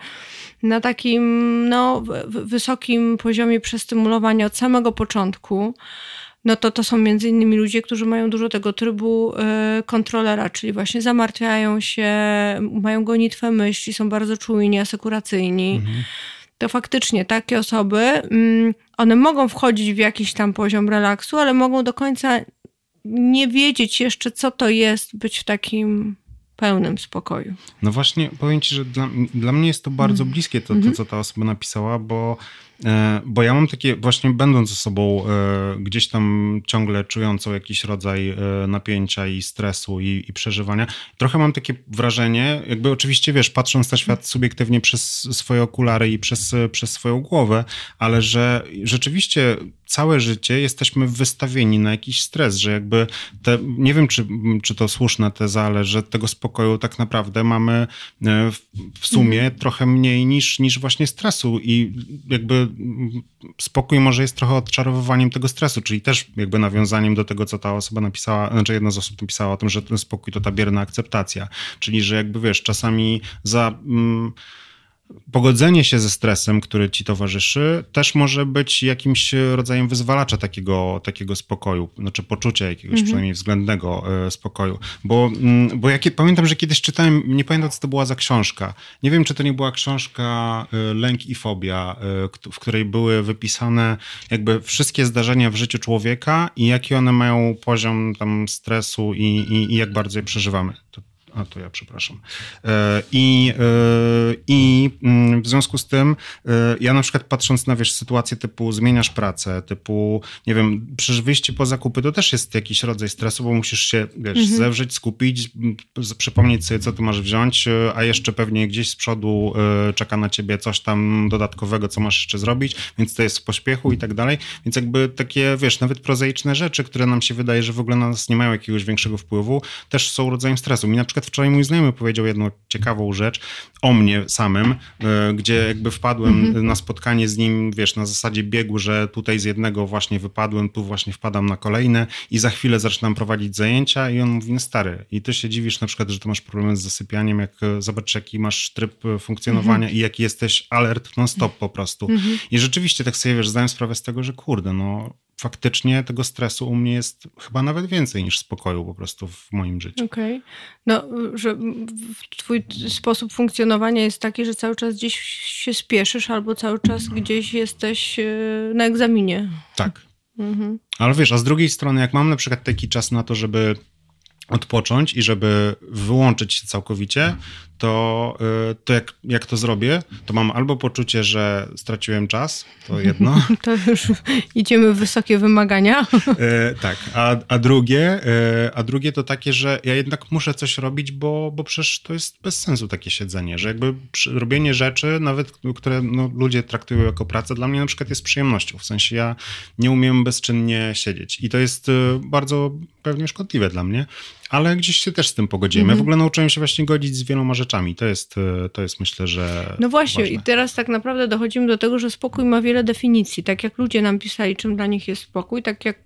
na takim no, wysokim poziomie przestymulowania od samego początku, no to to są między innymi ludzie, którzy mają dużo tego trybu y, kontrolera, czyli właśnie zamartwiają się, mają gonitwę myśli, są bardzo czujni, asekuracyjni. Mhm. To faktycznie takie osoby, mm, one mogą wchodzić w jakiś tam poziom relaksu, ale mogą do końca nie wiedzieć jeszcze, co to jest być w takim pełnym spokoju. No właśnie, powiem ci, że dla, dla mnie jest to bardzo mhm. bliskie to, to, mhm. co ta osoba napisała, bo E, bo ja mam takie, właśnie będąc ze sobą e, gdzieś tam ciągle czującą jakiś rodzaj e, napięcia i stresu i, i, przeżywania, trochę mam takie wrażenie, jakby oczywiście wiesz, patrząc na świat subiektywnie przez swoje okulary i przez, przez swoją głowę, ale że rzeczywiście całe życie jesteśmy wystawieni na jakiś stres, że jakby te, nie wiem, czy, czy to słuszna teza, ale że tego spokoju tak naprawdę mamy w, w sumie mhm. trochę mniej niż, niż właśnie stresu i jakby spokój może jest trochę odczarowywaniem tego stresu, czyli też jakby nawiązaniem do tego, co ta osoba napisała, znaczy jedna z osób napisała o tym, że ten spokój to ta bierna akceptacja, czyli że jakby wiesz, czasami za... Mm, pogodzenie się ze stresem, który ci towarzyszy, też może być jakimś rodzajem wyzwalacza takiego, takiego spokoju, znaczy poczucia jakiegoś mhm. przynajmniej względnego e, spokoju. Bo, mm, bo ja pamiętam, że kiedyś czytałem, nie pamiętam co to była za książka. Nie wiem, czy to nie była książka e, Lęk i Fobia, e, w której były wypisane jakby wszystkie zdarzenia w życiu człowieka i jaki one mają poziom tam stresu i, i, i jak bardzo je przeżywamy. To a to ja przepraszam. E, I, e, i mm, w związku z tym, e, ja na przykład patrząc na wiesz, sytuację typu zmieniasz pracę, typu, nie wiem, przecież wyjście po zakupy to też jest jakiś rodzaj stresu, bo musisz się, wiesz, mhm. zewrzeć, skupić, przypomnieć sobie, co ty masz wziąć, a jeszcze pewnie gdzieś z przodu czeka na ciebie coś tam dodatkowego, co masz jeszcze zrobić, więc to jest w pośpiechu i tak dalej. Więc jakby takie, wiesz, nawet prozaiczne rzeczy, które nam się wydaje, że w ogóle na nas nie mają jakiegoś większego wpływu, też są rodzajem stresu. Mi na przykład przykład wczoraj mój znajomy powiedział jedną ciekawą rzecz o mnie samym, e, gdzie jakby wpadłem mhm. na spotkanie z nim, wiesz, na zasadzie biegu, że tutaj z jednego właśnie wypadłem, tu właśnie wpadam na kolejne i za chwilę zaczynam prowadzić zajęcia i on mówi, no stary, i ty się dziwisz na przykład, że ty masz problemy z zasypianiem, jak e, zobacz jaki masz tryb e, funkcjonowania mhm. i jaki jesteś alert non-stop po prostu. Mhm. I rzeczywiście tak sobie, wiesz, zdałem sprawę z tego, że kurde, no faktycznie tego stresu u mnie jest chyba nawet więcej niż spokoju po prostu w moim życiu. Okej. Okay. No, że twój sposób funkcjonowania jest taki, że cały czas gdzieś się spieszysz albo cały czas gdzieś jesteś e, na egzaminie. Tak. Mhm. Ale wiesz, a z drugiej strony, jak mam na przykład taki czas na to, żeby odpocząć i żeby wyłączyć się całkowicie, to, y, to jak, jak to zrobię, to mam albo poczucie, że straciłem czas, to jedno. To już idziemy w wysokie wymagania. E, tak, a, a, drugie, e, a drugie to takie, że ja jednak muszę coś robić, bo, bo przecież to jest bez sensu takie siedzenie, że jakby robienie rzeczy, nawet które no, ludzie traktują jako pracę, dla mnie na przykład jest przyjemnością, w sensie ja nie umiem bezczynnie siedzieć i to jest y, bardzo pewnie szkodliwe dla mnie, ale gdzieś się też z tym pogodziłem. Mm -hmm. Ja w ogóle nauczyłem się właśnie godzić z wieloma rzeczami. To jest, e, to jest myślę, że. No właśnie, ważne. i teraz tak naprawdę dochodzimy do tego, że spokój ma wiele definicji. Tak jak ludzie nam pisali, czym dla nich jest spokój, tak jak,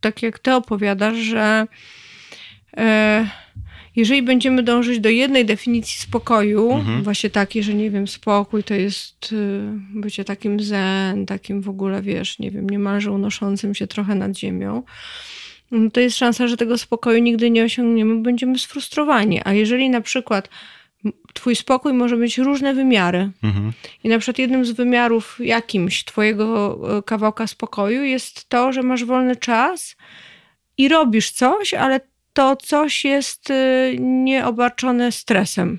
tak jak ty opowiadasz, że. E, jeżeli będziemy dążyć do jednej definicji spokoju, mhm. właśnie takiej, że nie wiem, spokój to jest y, bycie takim zen, takim w ogóle, wiesz, nie wiem, niemalże unoszącym się trochę nad ziemią, to jest szansa, że tego spokoju nigdy nie osiągniemy, będziemy sfrustrowani. A jeżeli na przykład Twój spokój może mieć różne wymiary. Mhm. I na przykład jednym z wymiarów jakimś Twojego e, kawałka spokoju jest to, że masz wolny czas i robisz coś, ale to coś jest e, nieobarczone stresem.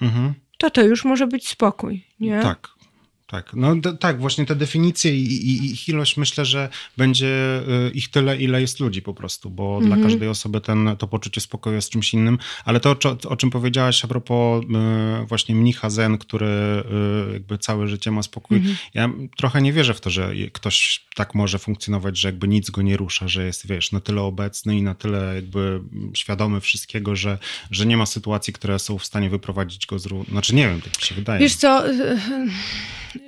Mhm. To to już może być spokój, nie? Tak, tak, no tak, właśnie te definicje i, i, ich ilość myślę, że będzie y, ich tyle, ile jest ludzi po prostu, bo mm -hmm. dla mhm. każdej osoby ten, to poczucie spokoju jest czymś innym. Ale to, o, czym powiedziałaś a propos y, właśnie mnicha zen, który y, jakby całe życie ma spokój, mm -hmm. ja trochę nie wierzę w to, że ktoś tak może funkcjonować, że jakby nic go nie rusza, że jest, wiesz, na tyle obecny i na tyle jakby świadomy wszystkiego, że, że nie ma sytuacji, które są w stanie wyprowadzić go z. Znaczy nie wiem, tak mi się wydaje. Wiesz co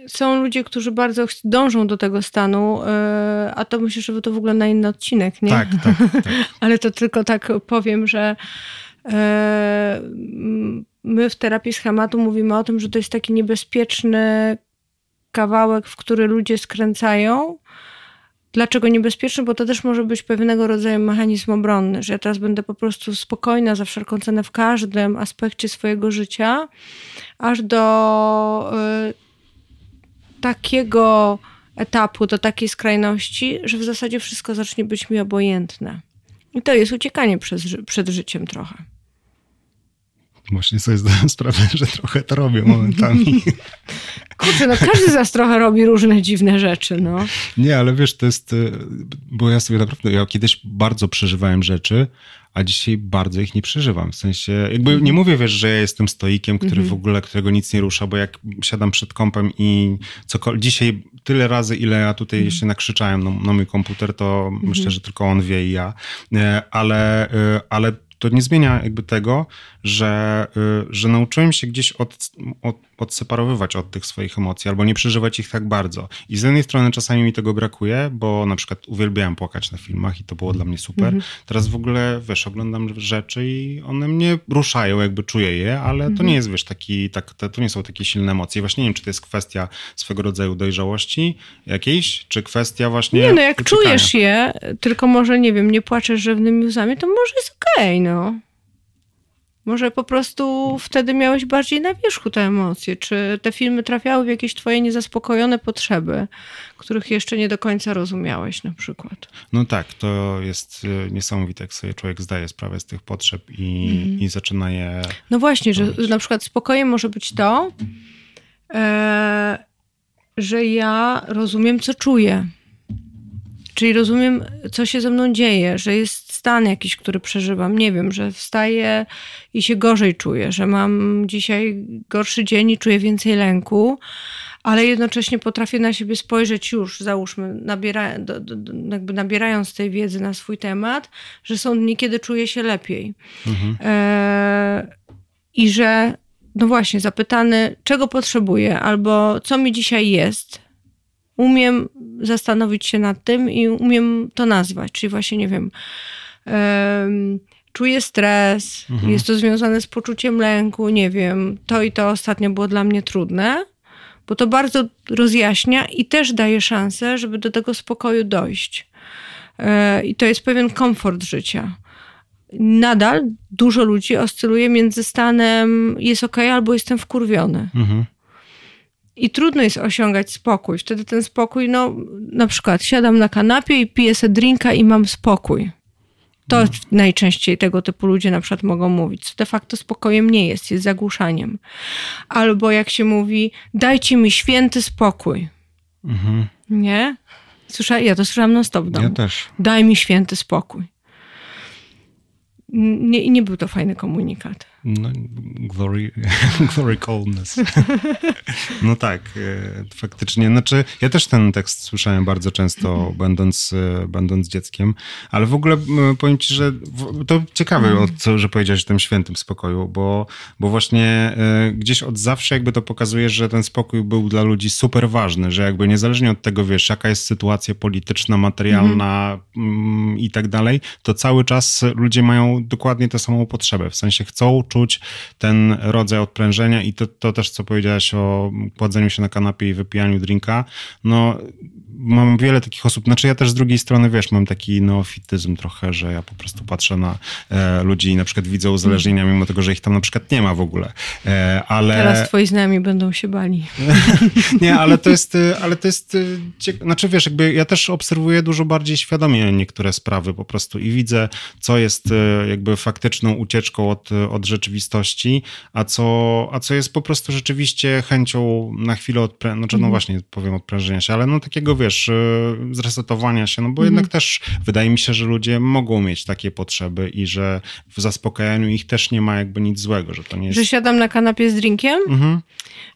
są ludzie, którzy bardzo dążą do tego stanu, e, a to myślę, że to w ogóle na inny odcinek, nie? Tak, tak. tak. Ale to tylko tak powiem, że e, my w terapii schematu mówimy o tym, że to jest taki niebezpieczny kawałek, w który ludzie skręcają, Dlaczego niebezpieczny? Bo to też może być pewnego rodzaju mechanizm obronny, że ja teraz będę po prostu spokojna za wszelką cenę w każdym aspekcie swojego życia, aż do y, takiego etapu, do takiej skrajności, że w zasadzie wszystko zacznie być mi obojętne. I to jest uciekanie przed, przed życiem trochę. Właśnie sobie zdałem sprawę, że trochę to robię momentami. Kurczę, no każdy z nas trochę robi różne dziwne rzeczy, no. Nie, ale wiesz, to jest, y, bo ja sobie naprawdę, ja kiedyś bardzo przeżywałem rzeczy, a dzisiaj bardzo ich nie przeżywam. W sensie, jakby nie mówię, wiesz, że ja jestem stoikiem, który mm -hmm. w ogóle, którego nic nie rusza, bo jak siadam przed kompem i cokolwiek, dzisiaj tyle razy, ile ja tutaj mm -hmm. się nakrzyczałem na, na mój komputer, to mm -hmm. myślę, że tylko on wie i ja, e, ale, e, ale to nie zmienia jakby tego, że, y, że nauczyłem się gdzieś od, od, odseparowywać od tych swoich emocji albo nie przeżywać ich tak bardzo. I z jednej strony czasami mi tego brakuje, bo na przykład uwielbiałem płakać na filmach i to było dla mnie super. Mhm. Teraz w ogóle, wiesz, oglądam rzeczy i one mnie ruszają, jakby czuję je, ale to mhm. nie jest, wiesz, taki, tak, to nie są takie silne emocje. Właśnie nie wiem, czy to jest kwestia swego rodzaju dojrzałości jakiejś, czy kwestia właśnie Nie, no jak uciekania. czujesz je, tylko może, nie wiem, nie płaczesz żywnymi łzami, to może jest okej, okay, no. Może po prostu wtedy miałeś bardziej na wierzchu te emocje? Czy te filmy trafiały w jakieś twoje niezaspokojone potrzeby, których jeszcze nie do końca rozumiałeś na przykład? No tak, to jest e, niesamowite, jak sobie człowiek zdaje sprawę z tych potrzeb i, mm. i zaczyna je... No właśnie, że na przykład spokojem może być to, e, że ja rozumiem, co czuję. Czyli rozumiem, co się ze mną dzieje, że jest stan jakiś, który przeżywam. Nie wiem, że wstaję i się gorzej czuję, że mam dzisiaj gorszy dzień i czuję więcej lęku, ale jednocześnie potrafię na siebie spojrzeć już, załóżmy, nabiera, do, do, jakby nabierając tej wiedzy na swój temat, że są dni, kiedy czuję się lepiej. Mhm. E, I że, no właśnie, zapytany, czego potrzebuję, albo co mi dzisiaj jest, umiem zastanowić się nad tym i umiem to nazwać. Czyli właśnie, nie wiem, czuję stres, mhm. jest to związane z poczuciem lęku, nie wiem, to i to ostatnio było dla mnie trudne, bo to bardzo rozjaśnia i też daje szansę, żeby do tego spokoju dojść. E, I to jest pewien komfort życia. Nadal dużo ludzi oscyluje między stanem jest ok, albo jestem wkurwiony. Mhm. I trudno jest osiągać spokój. Wtedy ten spokój, no na przykład siadam na kanapie i piję sobie drinka i mam spokój. To najczęściej tego typu ludzie na przykład mogą mówić, co de facto spokojem nie jest, jest zagłuszaniem. Albo jak się mówi, dajcie mi święty spokój. Mhm. Nie? Słysza, ja to słyszałam non stop w domu. Ja też. Daj mi święty spokój. Nie, nie był to fajny komunikat. No, glory, glory coldness. No tak, e, faktycznie. Znaczy, ja też ten tekst słyszałem bardzo często, mhm. będąc, e, będąc dzieckiem, ale w ogóle powiem ci, że to ciekawe, mhm. co, że powiedziałeś o tym świętym spokoju, bo, bo właśnie e, gdzieś od zawsze jakby to pokazuje, że ten spokój był dla ludzi super ważny, że jakby niezależnie od tego, wiesz, jaka jest sytuacja polityczna, materialna mhm. i tak dalej, to cały czas ludzie mają dokładnie tę samą potrzebę, w sensie chcą czuć ten rodzaj odprężenia i to, to też, co powiedziałaś o kładzeniu się na kanapie i wypijaniu drinka, no mam wiele takich osób, znaczy ja też z drugiej strony, wiesz, mam taki neofityzm trochę, że ja po prostu patrzę na e, ludzi i na przykład widzę uzależnienia, mimo tego, że ich tam na przykład nie ma w ogóle, e, ale... Teraz twoi znajomi będą się bali. nie, ale to jest, ale to jest, e, znaczy wiesz, jakby ja też obserwuję dużo bardziej świadomie niektóre sprawy po prostu i widzę, co jest e, jakby faktyczną ucieczką od, od rzeczywistości, a co, a co jest po prostu rzeczywiście chęcią na chwilę odprę... znaczy no mhm. właśnie powiem odprężenia się, ale no takiego wiesz, y, zresetowania się, no bo mhm. jednak też wydaje mi się, że ludzie mogą mieć takie potrzeby i że w zaspokajaniu ich też nie ma jakby nic złego, że to nie jest... Że siadam na kanapie z drinkiem? Mhm.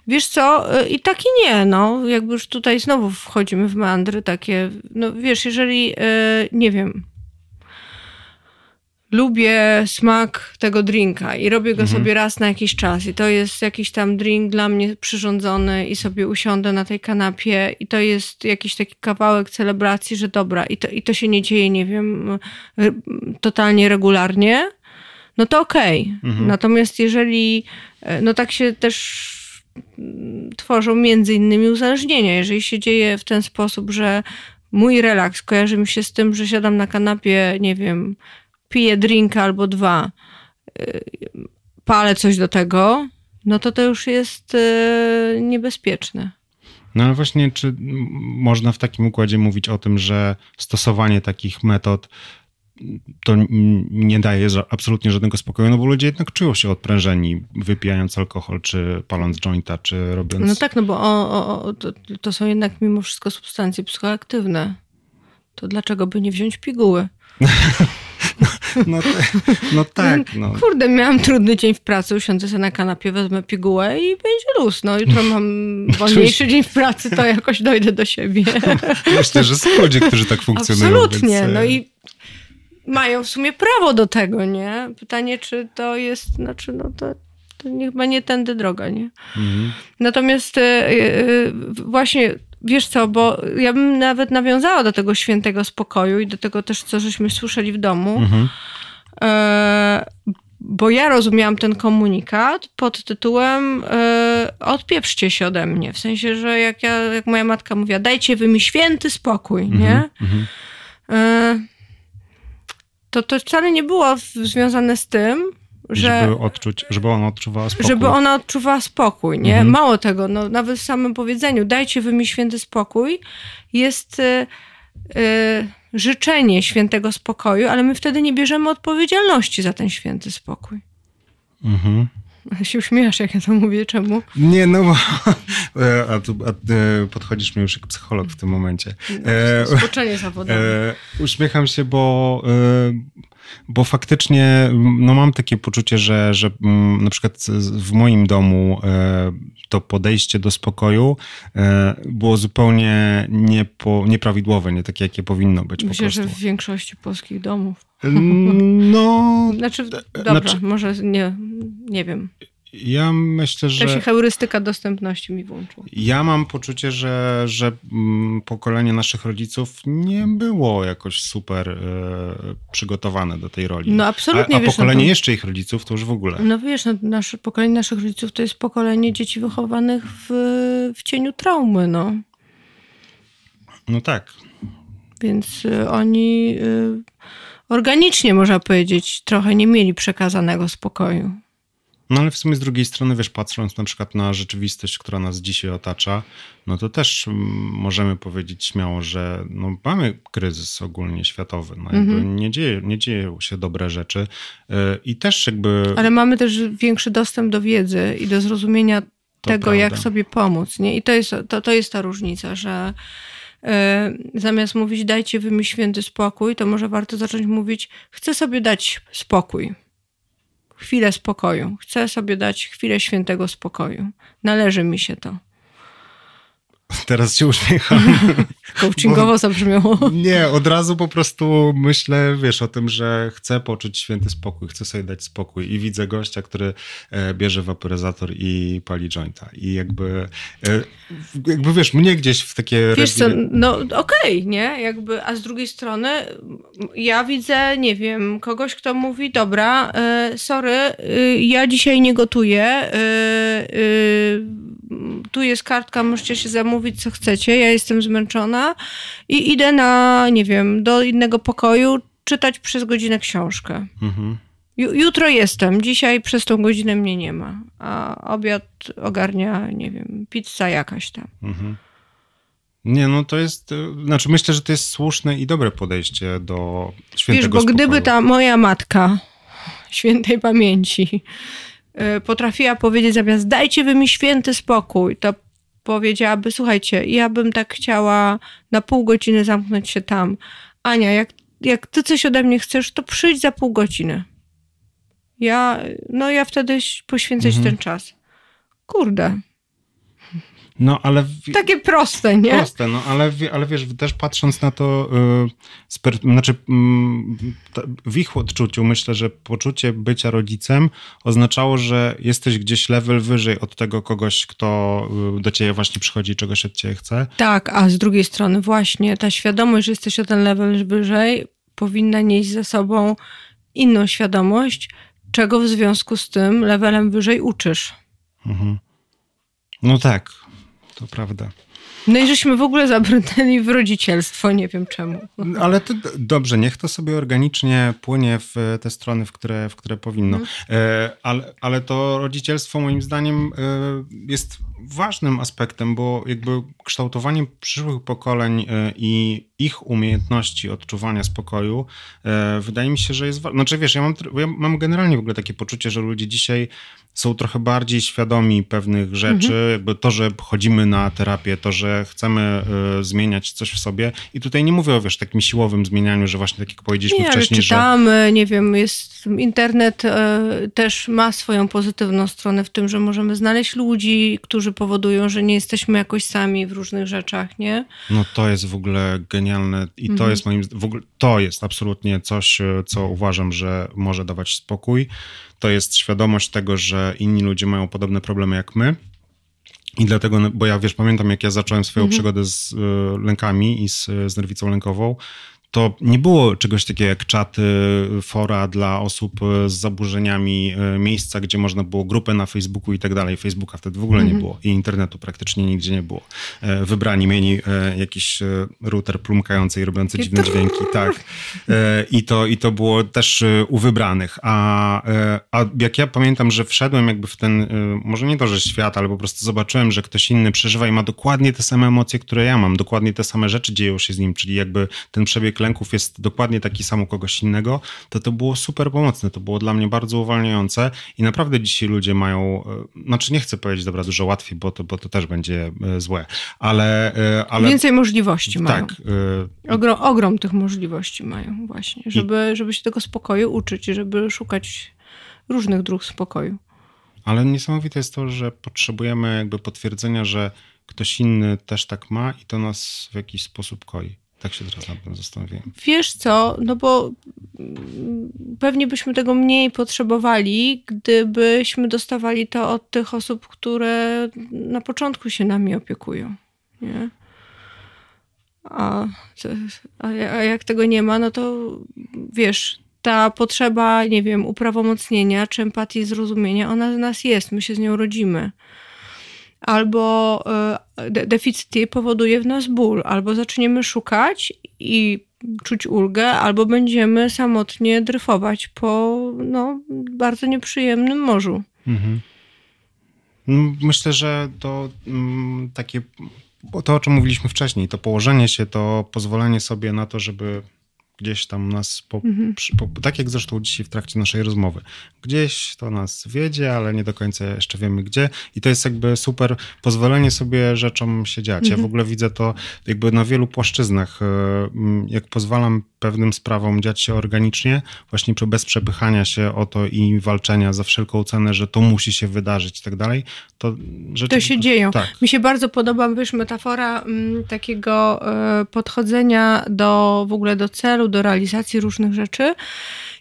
Wiesz co, y, i tak i nie, no, jakby już tutaj znowu wchodzimy w meandry takie, no wiesz, jeżeli, y, nie wiem, lubię smak tego drinka i robię go mhm. sobie raz na jakiś czas i to jest jakiś tam drink dla mnie przyrządzony i sobie usiądę na tej kanapie i to jest jakiś taki kawałek celebracji, że dobra i to, i to się nie dzieje, nie wiem, totalnie regularnie, no to okej. Okay. Mhm. Natomiast jeżeli, e, no tak się też tworzą między innymi uzależnienia. Jeżeli się dzieje w ten sposób, że mój relaks kojarzy mi się z tym, że siadam na kanapie, nie wiem, piję drinka albo dwa, y, palę coś do tego, no to to już jest y, niebezpieczne. No ale właśnie, czy można w takim układzie mówić o tym, że stosowanie takich metod to nie daje absolutnie żadnego spokoju, no bo ludzie jednak czują się odprężeni, wypijając alkohol, czy paląc jointa, czy robiąc... No tak, no bo o, o, to, to są jednak mimo wszystko substancje psychoaktywne. To dlaczego by nie wziąć piguły? No, te, no tak. No. Kurde, miałam trudny dzień w pracy, usiądę sobie na kanapie, wezmę pigułę i będzie luz. No jutro mam wolniejszy dzień w pracy, to jakoś dojdę do siebie. Myślę, że są ludzie, którzy tak funkcjonują. Absolutnie. Więc... No e, i mają w sumie prawo do tego, nie? Pytanie, czy to jest, znaczy, no to, to chyba nie tędy droga, nie? Mhm. Natomiast yy, właśnie wiesz co, bo ja bym nawet nawiązała do tego świętego spokoju i do tego też, co żeśmy słyszeli w domu. Mhm. E, bo ja rozumiałam ten komunikat pod tytułem e, odpieprzcie się ode mnie. W sensie, że jak, ja, jak moja matka mówiła, dajcie wy mi święty spokój, mhm. nie? Mhm. E, to to wcale nie było związane z tym, że, żeby, odczuć, żeby ona odczuwała spokój. Żeby ona odczuwała spokój, nie? Mhm. Mało tego, no, nawet w samym powiedzeniu dajcie wy mi święty spokój jest y, y, życzenie świętego spokoju, ale my wtedy nie bierzemy odpowiedzialności za ten święty spokój. Mhm. się uśmiechasz, jak ja to mówię, czemu? Nie, no bo a tu, a, e, podchodzisz mi już jak psycholog w tym momencie. No, Spoczenie zawodowe. E, uśmiecham się, bo e, bo faktycznie no mam takie poczucie, że, że mm, na przykład w moim domu e, to podejście do spokoju e, było zupełnie niepo, nieprawidłowe, nie takie, jakie powinno być. Myślę, że w większości polskich domów. No. Znaczy, dobra, znaczy, może nie, nie wiem. Ja myślę, że. To się heurystyka dostępności mi włączyła. Ja mam poczucie, że, że mm, pokolenie naszych rodziców nie było jakoś super e, przygotowane do tej roli. No absolutnie. A, a wiesz, pokolenie no to... jeszcze ich rodziców to już w ogóle. No wiesz, no, nasze, pokolenie naszych rodziców to jest pokolenie dzieci wychowanych w, w cieniu traumy, no. No tak. Więc y, oni y, organicznie, można powiedzieć, trochę nie mieli przekazanego spokoju. No ale w sumie z drugiej strony, wiesz, patrząc na przykład na rzeczywistość, która nas dzisiaj otacza, no to też mm, możemy powiedzieć śmiało, że no, mamy kryzys ogólnie światowy. No, mm-hmm. nie, dzieje, nie dzieją się dobre rzeczy y, i też jakby... Ale mamy też większy dostęp do wiedzy i do zrozumienia to tego, prawda. jak sobie pomóc. Nie? I to jest, to, to jest ta różnica, że y, zamiast mówić dajcie wy mi święty spokój, to może warto zacząć mówić chcę sobie dać spokój chwilę spokoju. Chcę sobie dać chwilę świętego spokoju. Należy mi się to. Teraz się uśmiecham. Coachingowo Bo, zabrzmiało. Nie, od razu po prostu myślę, wiesz, o tym, że chcę poczuć święty spokój, chcę sobie dać spokój i widzę gościa, który e, bierze waporyzator i pali jointa. I jakby, e, jakby wiesz, mnie gdzieś w takie... Wiesz co, no okej, okay, nie? Jakby, a z drugiej strony ja widzę, nie wiem, kogoś, kto mówi, dobra, e, sorry, ja dzisiaj nie gotuję, tu jest kartka, możecie się zamówić, co chcecie, ja jestem zmęczona i idę na, nie wiem, do innego pokoju czytać przez godzinę książkę. Mhm. Jutro jestem, dzisiaj przez tą godzinę mnie nie ma, a obiad ogarnia, nie wiem, pizza jakaś tam. Mhm. Nie, no to jest, znaczy myślę, że to jest słuszne i dobre podejście do świętego Wiesz, bo spokoju. gdyby ta moja matka świętej pamięci Y, potrafiła powiedzieć zamiast dajcie wy mi święty spokój, to powiedziałaby, słuchajcie, ja bym tak chciała na pół godziny zamknąć się tam. Ania, jak, jak ty coś ode mnie chcesz, to przyjdź za pół godziny. Ja, no ja wtedy poświęcę mhm. ten czas. Kurde, no, ale... Takie proste, nie? Proste, no, ale, ale wiesz, też patrząc na to, yy, znaczy yy, w ich odczuciu myślę, że poczucie bycia rodzicem oznaczało, że jesteś gdzieś level wyżej od tego kogoś, kto y, do ciebie właśnie przychodzi i czegoś od ciebie chce. Tak, a z drugiej strony właśnie ta świadomość, że jesteś o ten level wyżej, powinna nieść ze sobą inną świadomość, czego w związku z tym levelem wyżej uczysz. Mhm. No tak, to prawda. No i żeśmy w ogóle zabrnęli w rodzicielstwo, nie wiem czemu. Ale to dobrze, niech to sobie organicznie płynie w te strony, w które, w które powinno. Mhm. Ale, ale to rodzicielstwo moim zdaniem jest ważnym aspektem, bo jakby kształtowanie przyszłych pokoleń i ich umiejętności odczuwania spokoju wydaje mi się, że jest ważne. Znaczy wiesz, ja mam, ja mam generalnie w ogóle takie poczucie, że ludzie dzisiaj są trochę bardziej świadomi pewnych rzeczy, mhm. jakby to, że chodzimy na terapię, to, że chcemy y, zmieniać coś w sobie. I tutaj nie mówię o wiesz, takim siłowym zmienianiu, że właśnie tak jak powiedzieliśmy nie, wcześniej, ale czytamy, że... nie wiem, jest internet y, też ma swoją pozytywną stronę w tym, że możemy znaleźć ludzi, którzy powodują, że nie jesteśmy jakoś sami w różnych rzeczach, nie? No to jest w ogóle genialne i mhm. to jest moim w ogóle to jest absolutnie coś, co uważam, że może dawać spokój to jest świadomość tego, że inni ludzie mają podobne problemy jak my. I dlatego, no, bo ja wiesz, pamiętam jak ja zacząłem swoją mhm. przygodę z y, lękami i z, z nerwicą lękową, to nie było czegoś takiego jak czaty, fora dla osób z zaburzeniami, e, miejsca, gdzie można było grupę na Facebooku i tak dalej. Facebooka wtedy w ogóle mm -hmm. nie mhm. było i internetu praktycznie nigdzie nie było. E, wybrani mieli e, jakiś router plumkający i robiący dziwne dźwięki, tak. I to, I to było też u wybranych. A, a jak ja pamiętam, że wszedłem jakby w ten, może nie to, że świat, ale po prostu zobaczyłem, że ktoś inny przeżywa i ma dokładnie te same emocje, które ja mam, dokładnie te same rzeczy dzieją się z nim, czyli jakby ten przebieg lęków jest dokładnie taki sam u kogoś innego, to to było super pomocne. To było dla mnie bardzo uwalniające i naprawdę dzisiaj ludzie mają, e, znaczy nie chcę powiedzieć dobra, dużo łatwiej, bo to, bo to też będzie e, złe, ale... E, ale Więcej możliwości mają. Tak. Ogrom, ogrom tych możliwości mają właśnie, żeby, I... żeby się tego spokoju uczyć, żeby szukać różnych dróg spokoju. Ale niesamowite jest to, że potrzebujemy jakby potwierdzenia, że ktoś inny też tak ma i to nas w jakiś sposób koi. Tak się teraz nad tym zastanawiałem. Wiesz co, no bo pewnie byśmy tego mniej potrzebowali, gdybyśmy dostawali to od tych osób, które na początku się nami opiekują. Nie? A, a, jak tego nie ma, no to wiesz, ta potrzeba, nie wiem, uprawomocnienia czy empatii, zrozumienia, ona w nas jest, my się z nią rodzimy albo e, de deficyt powoduje w nas ból, albo zaczniemy szukać i czuć ulgę, albo będziemy samotnie dryfować po no, bardzo nieprzyjemnym morzu. Mhm. No, myślę, że to mm, takie, to o czym mówiliśmy wcześniej, to położenie się, to pozwolenie sobie na to, żeby gdzieś tam nas, po, mhm. po, tak jak zresztą dzisiaj w trakcie naszej rozmowy, gdzieś to nas wiedzie, ale nie do końca jeszcze wiemy gdzie i to jest jakby super pozwolenie sobie rzeczom się dziać. Mhm. Ja w mhm. ogóle widzę to jakby na wielu płaszczyznach, e, jak pozwalam pewnym sprawom dziać się organicznie, właśnie bez przepychania się o to i walczenia za wszelką cenę, że to musi się wydarzyć i tak dalej, to rzeczy... To się dzieją. Tak. Mi się bardzo podoba, wiesz, metafora m, takiego y, podchodzenia do w ogóle do celu, do realizacji różnych rzeczy,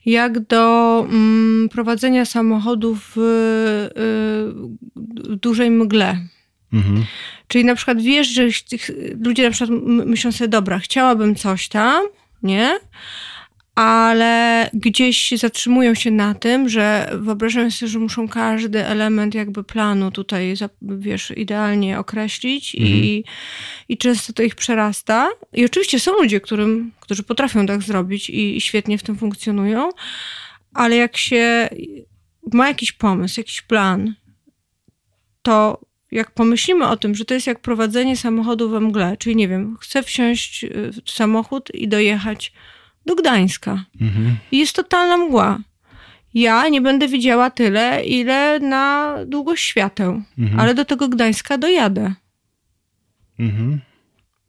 jak do mm, prowadzenia samochodów w, y, dużej mgle. Mhm. Czyli na przykład wiesz, że ludzie na przykład myślą sobie, dobra, chciałabym coś tam, nie? Ale gdzieś zatrzymują się na tym, że wyobrażają sobie, że muszą każdy element jakby planu tutaj, wiesz, idealnie określić mhm. i, i często to ich przerasta. I oczywiście są ludzie, którym, którzy potrafią tak zrobić i, i świetnie w tym funkcjonują, ale jak się ma jakiś pomysł, jakiś plan, to jak pomyślimy o tym, że to jest jak prowadzenie samochodu we mgle, czyli nie wiem, chcę wsiąść w samochód i dojechać do Gdańska. Mhm. I jest totalna mgła. Ja nie będę widziała tyle, ile na długość świateł, mhm. ale do tego Gdańska dojadę. Mhm.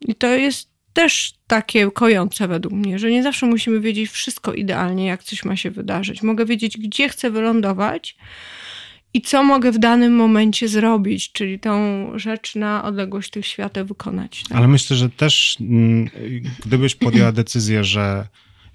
I to jest też takie kojące według mnie, że nie zawsze musimy wiedzieć wszystko idealnie, jak coś ma się wydarzyć. Mogę wiedzieć, gdzie chcę wylądować i co mogę w danym momencie zrobić, czyli tą rzecz na odległość tych świateł wykonać. Tak? Ale myślę, że też mm, gdybyś podjęła decyzję, że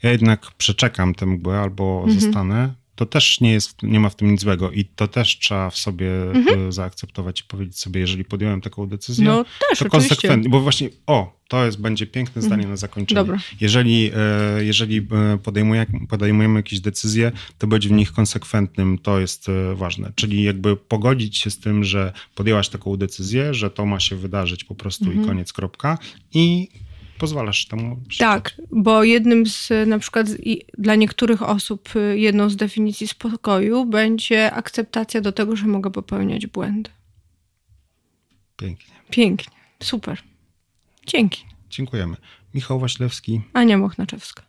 ja jednak przeczekam tę mgłę albo mhm. zostanę, to też nie, jest, nie ma w tym nic złego i to też trzeba w sobie mhm. zaakceptować i powiedzieć sobie, jeżeli podjąłem taką decyzję, no, też, to konsekwentnie, bo właśnie, o, To jest, będzie piękne zdanie Mhm. na zakończenie. Dobra. Jeżeli, e, jeżeli e, podejmuje, podejmujemy jakieś decyzje, to być w nich konsekwentnym, to jest e, ważne. Czyli jakby pogodzić się z tym, że podjęłaś taką decyzję, że to ma się wydarzyć po prostu Mhm. i koniec, kropka. I pozwalasz temu Tak, bo jednym z na przykład dla niektórych osób y, jedną z definicji spokoju będzie akceptacja do tego, że mogę popełniać błędy. Pięknie. Pięknie, super. Dzięki. Dziękujemy. Michał Waślewski. Ania Mochnaczewska.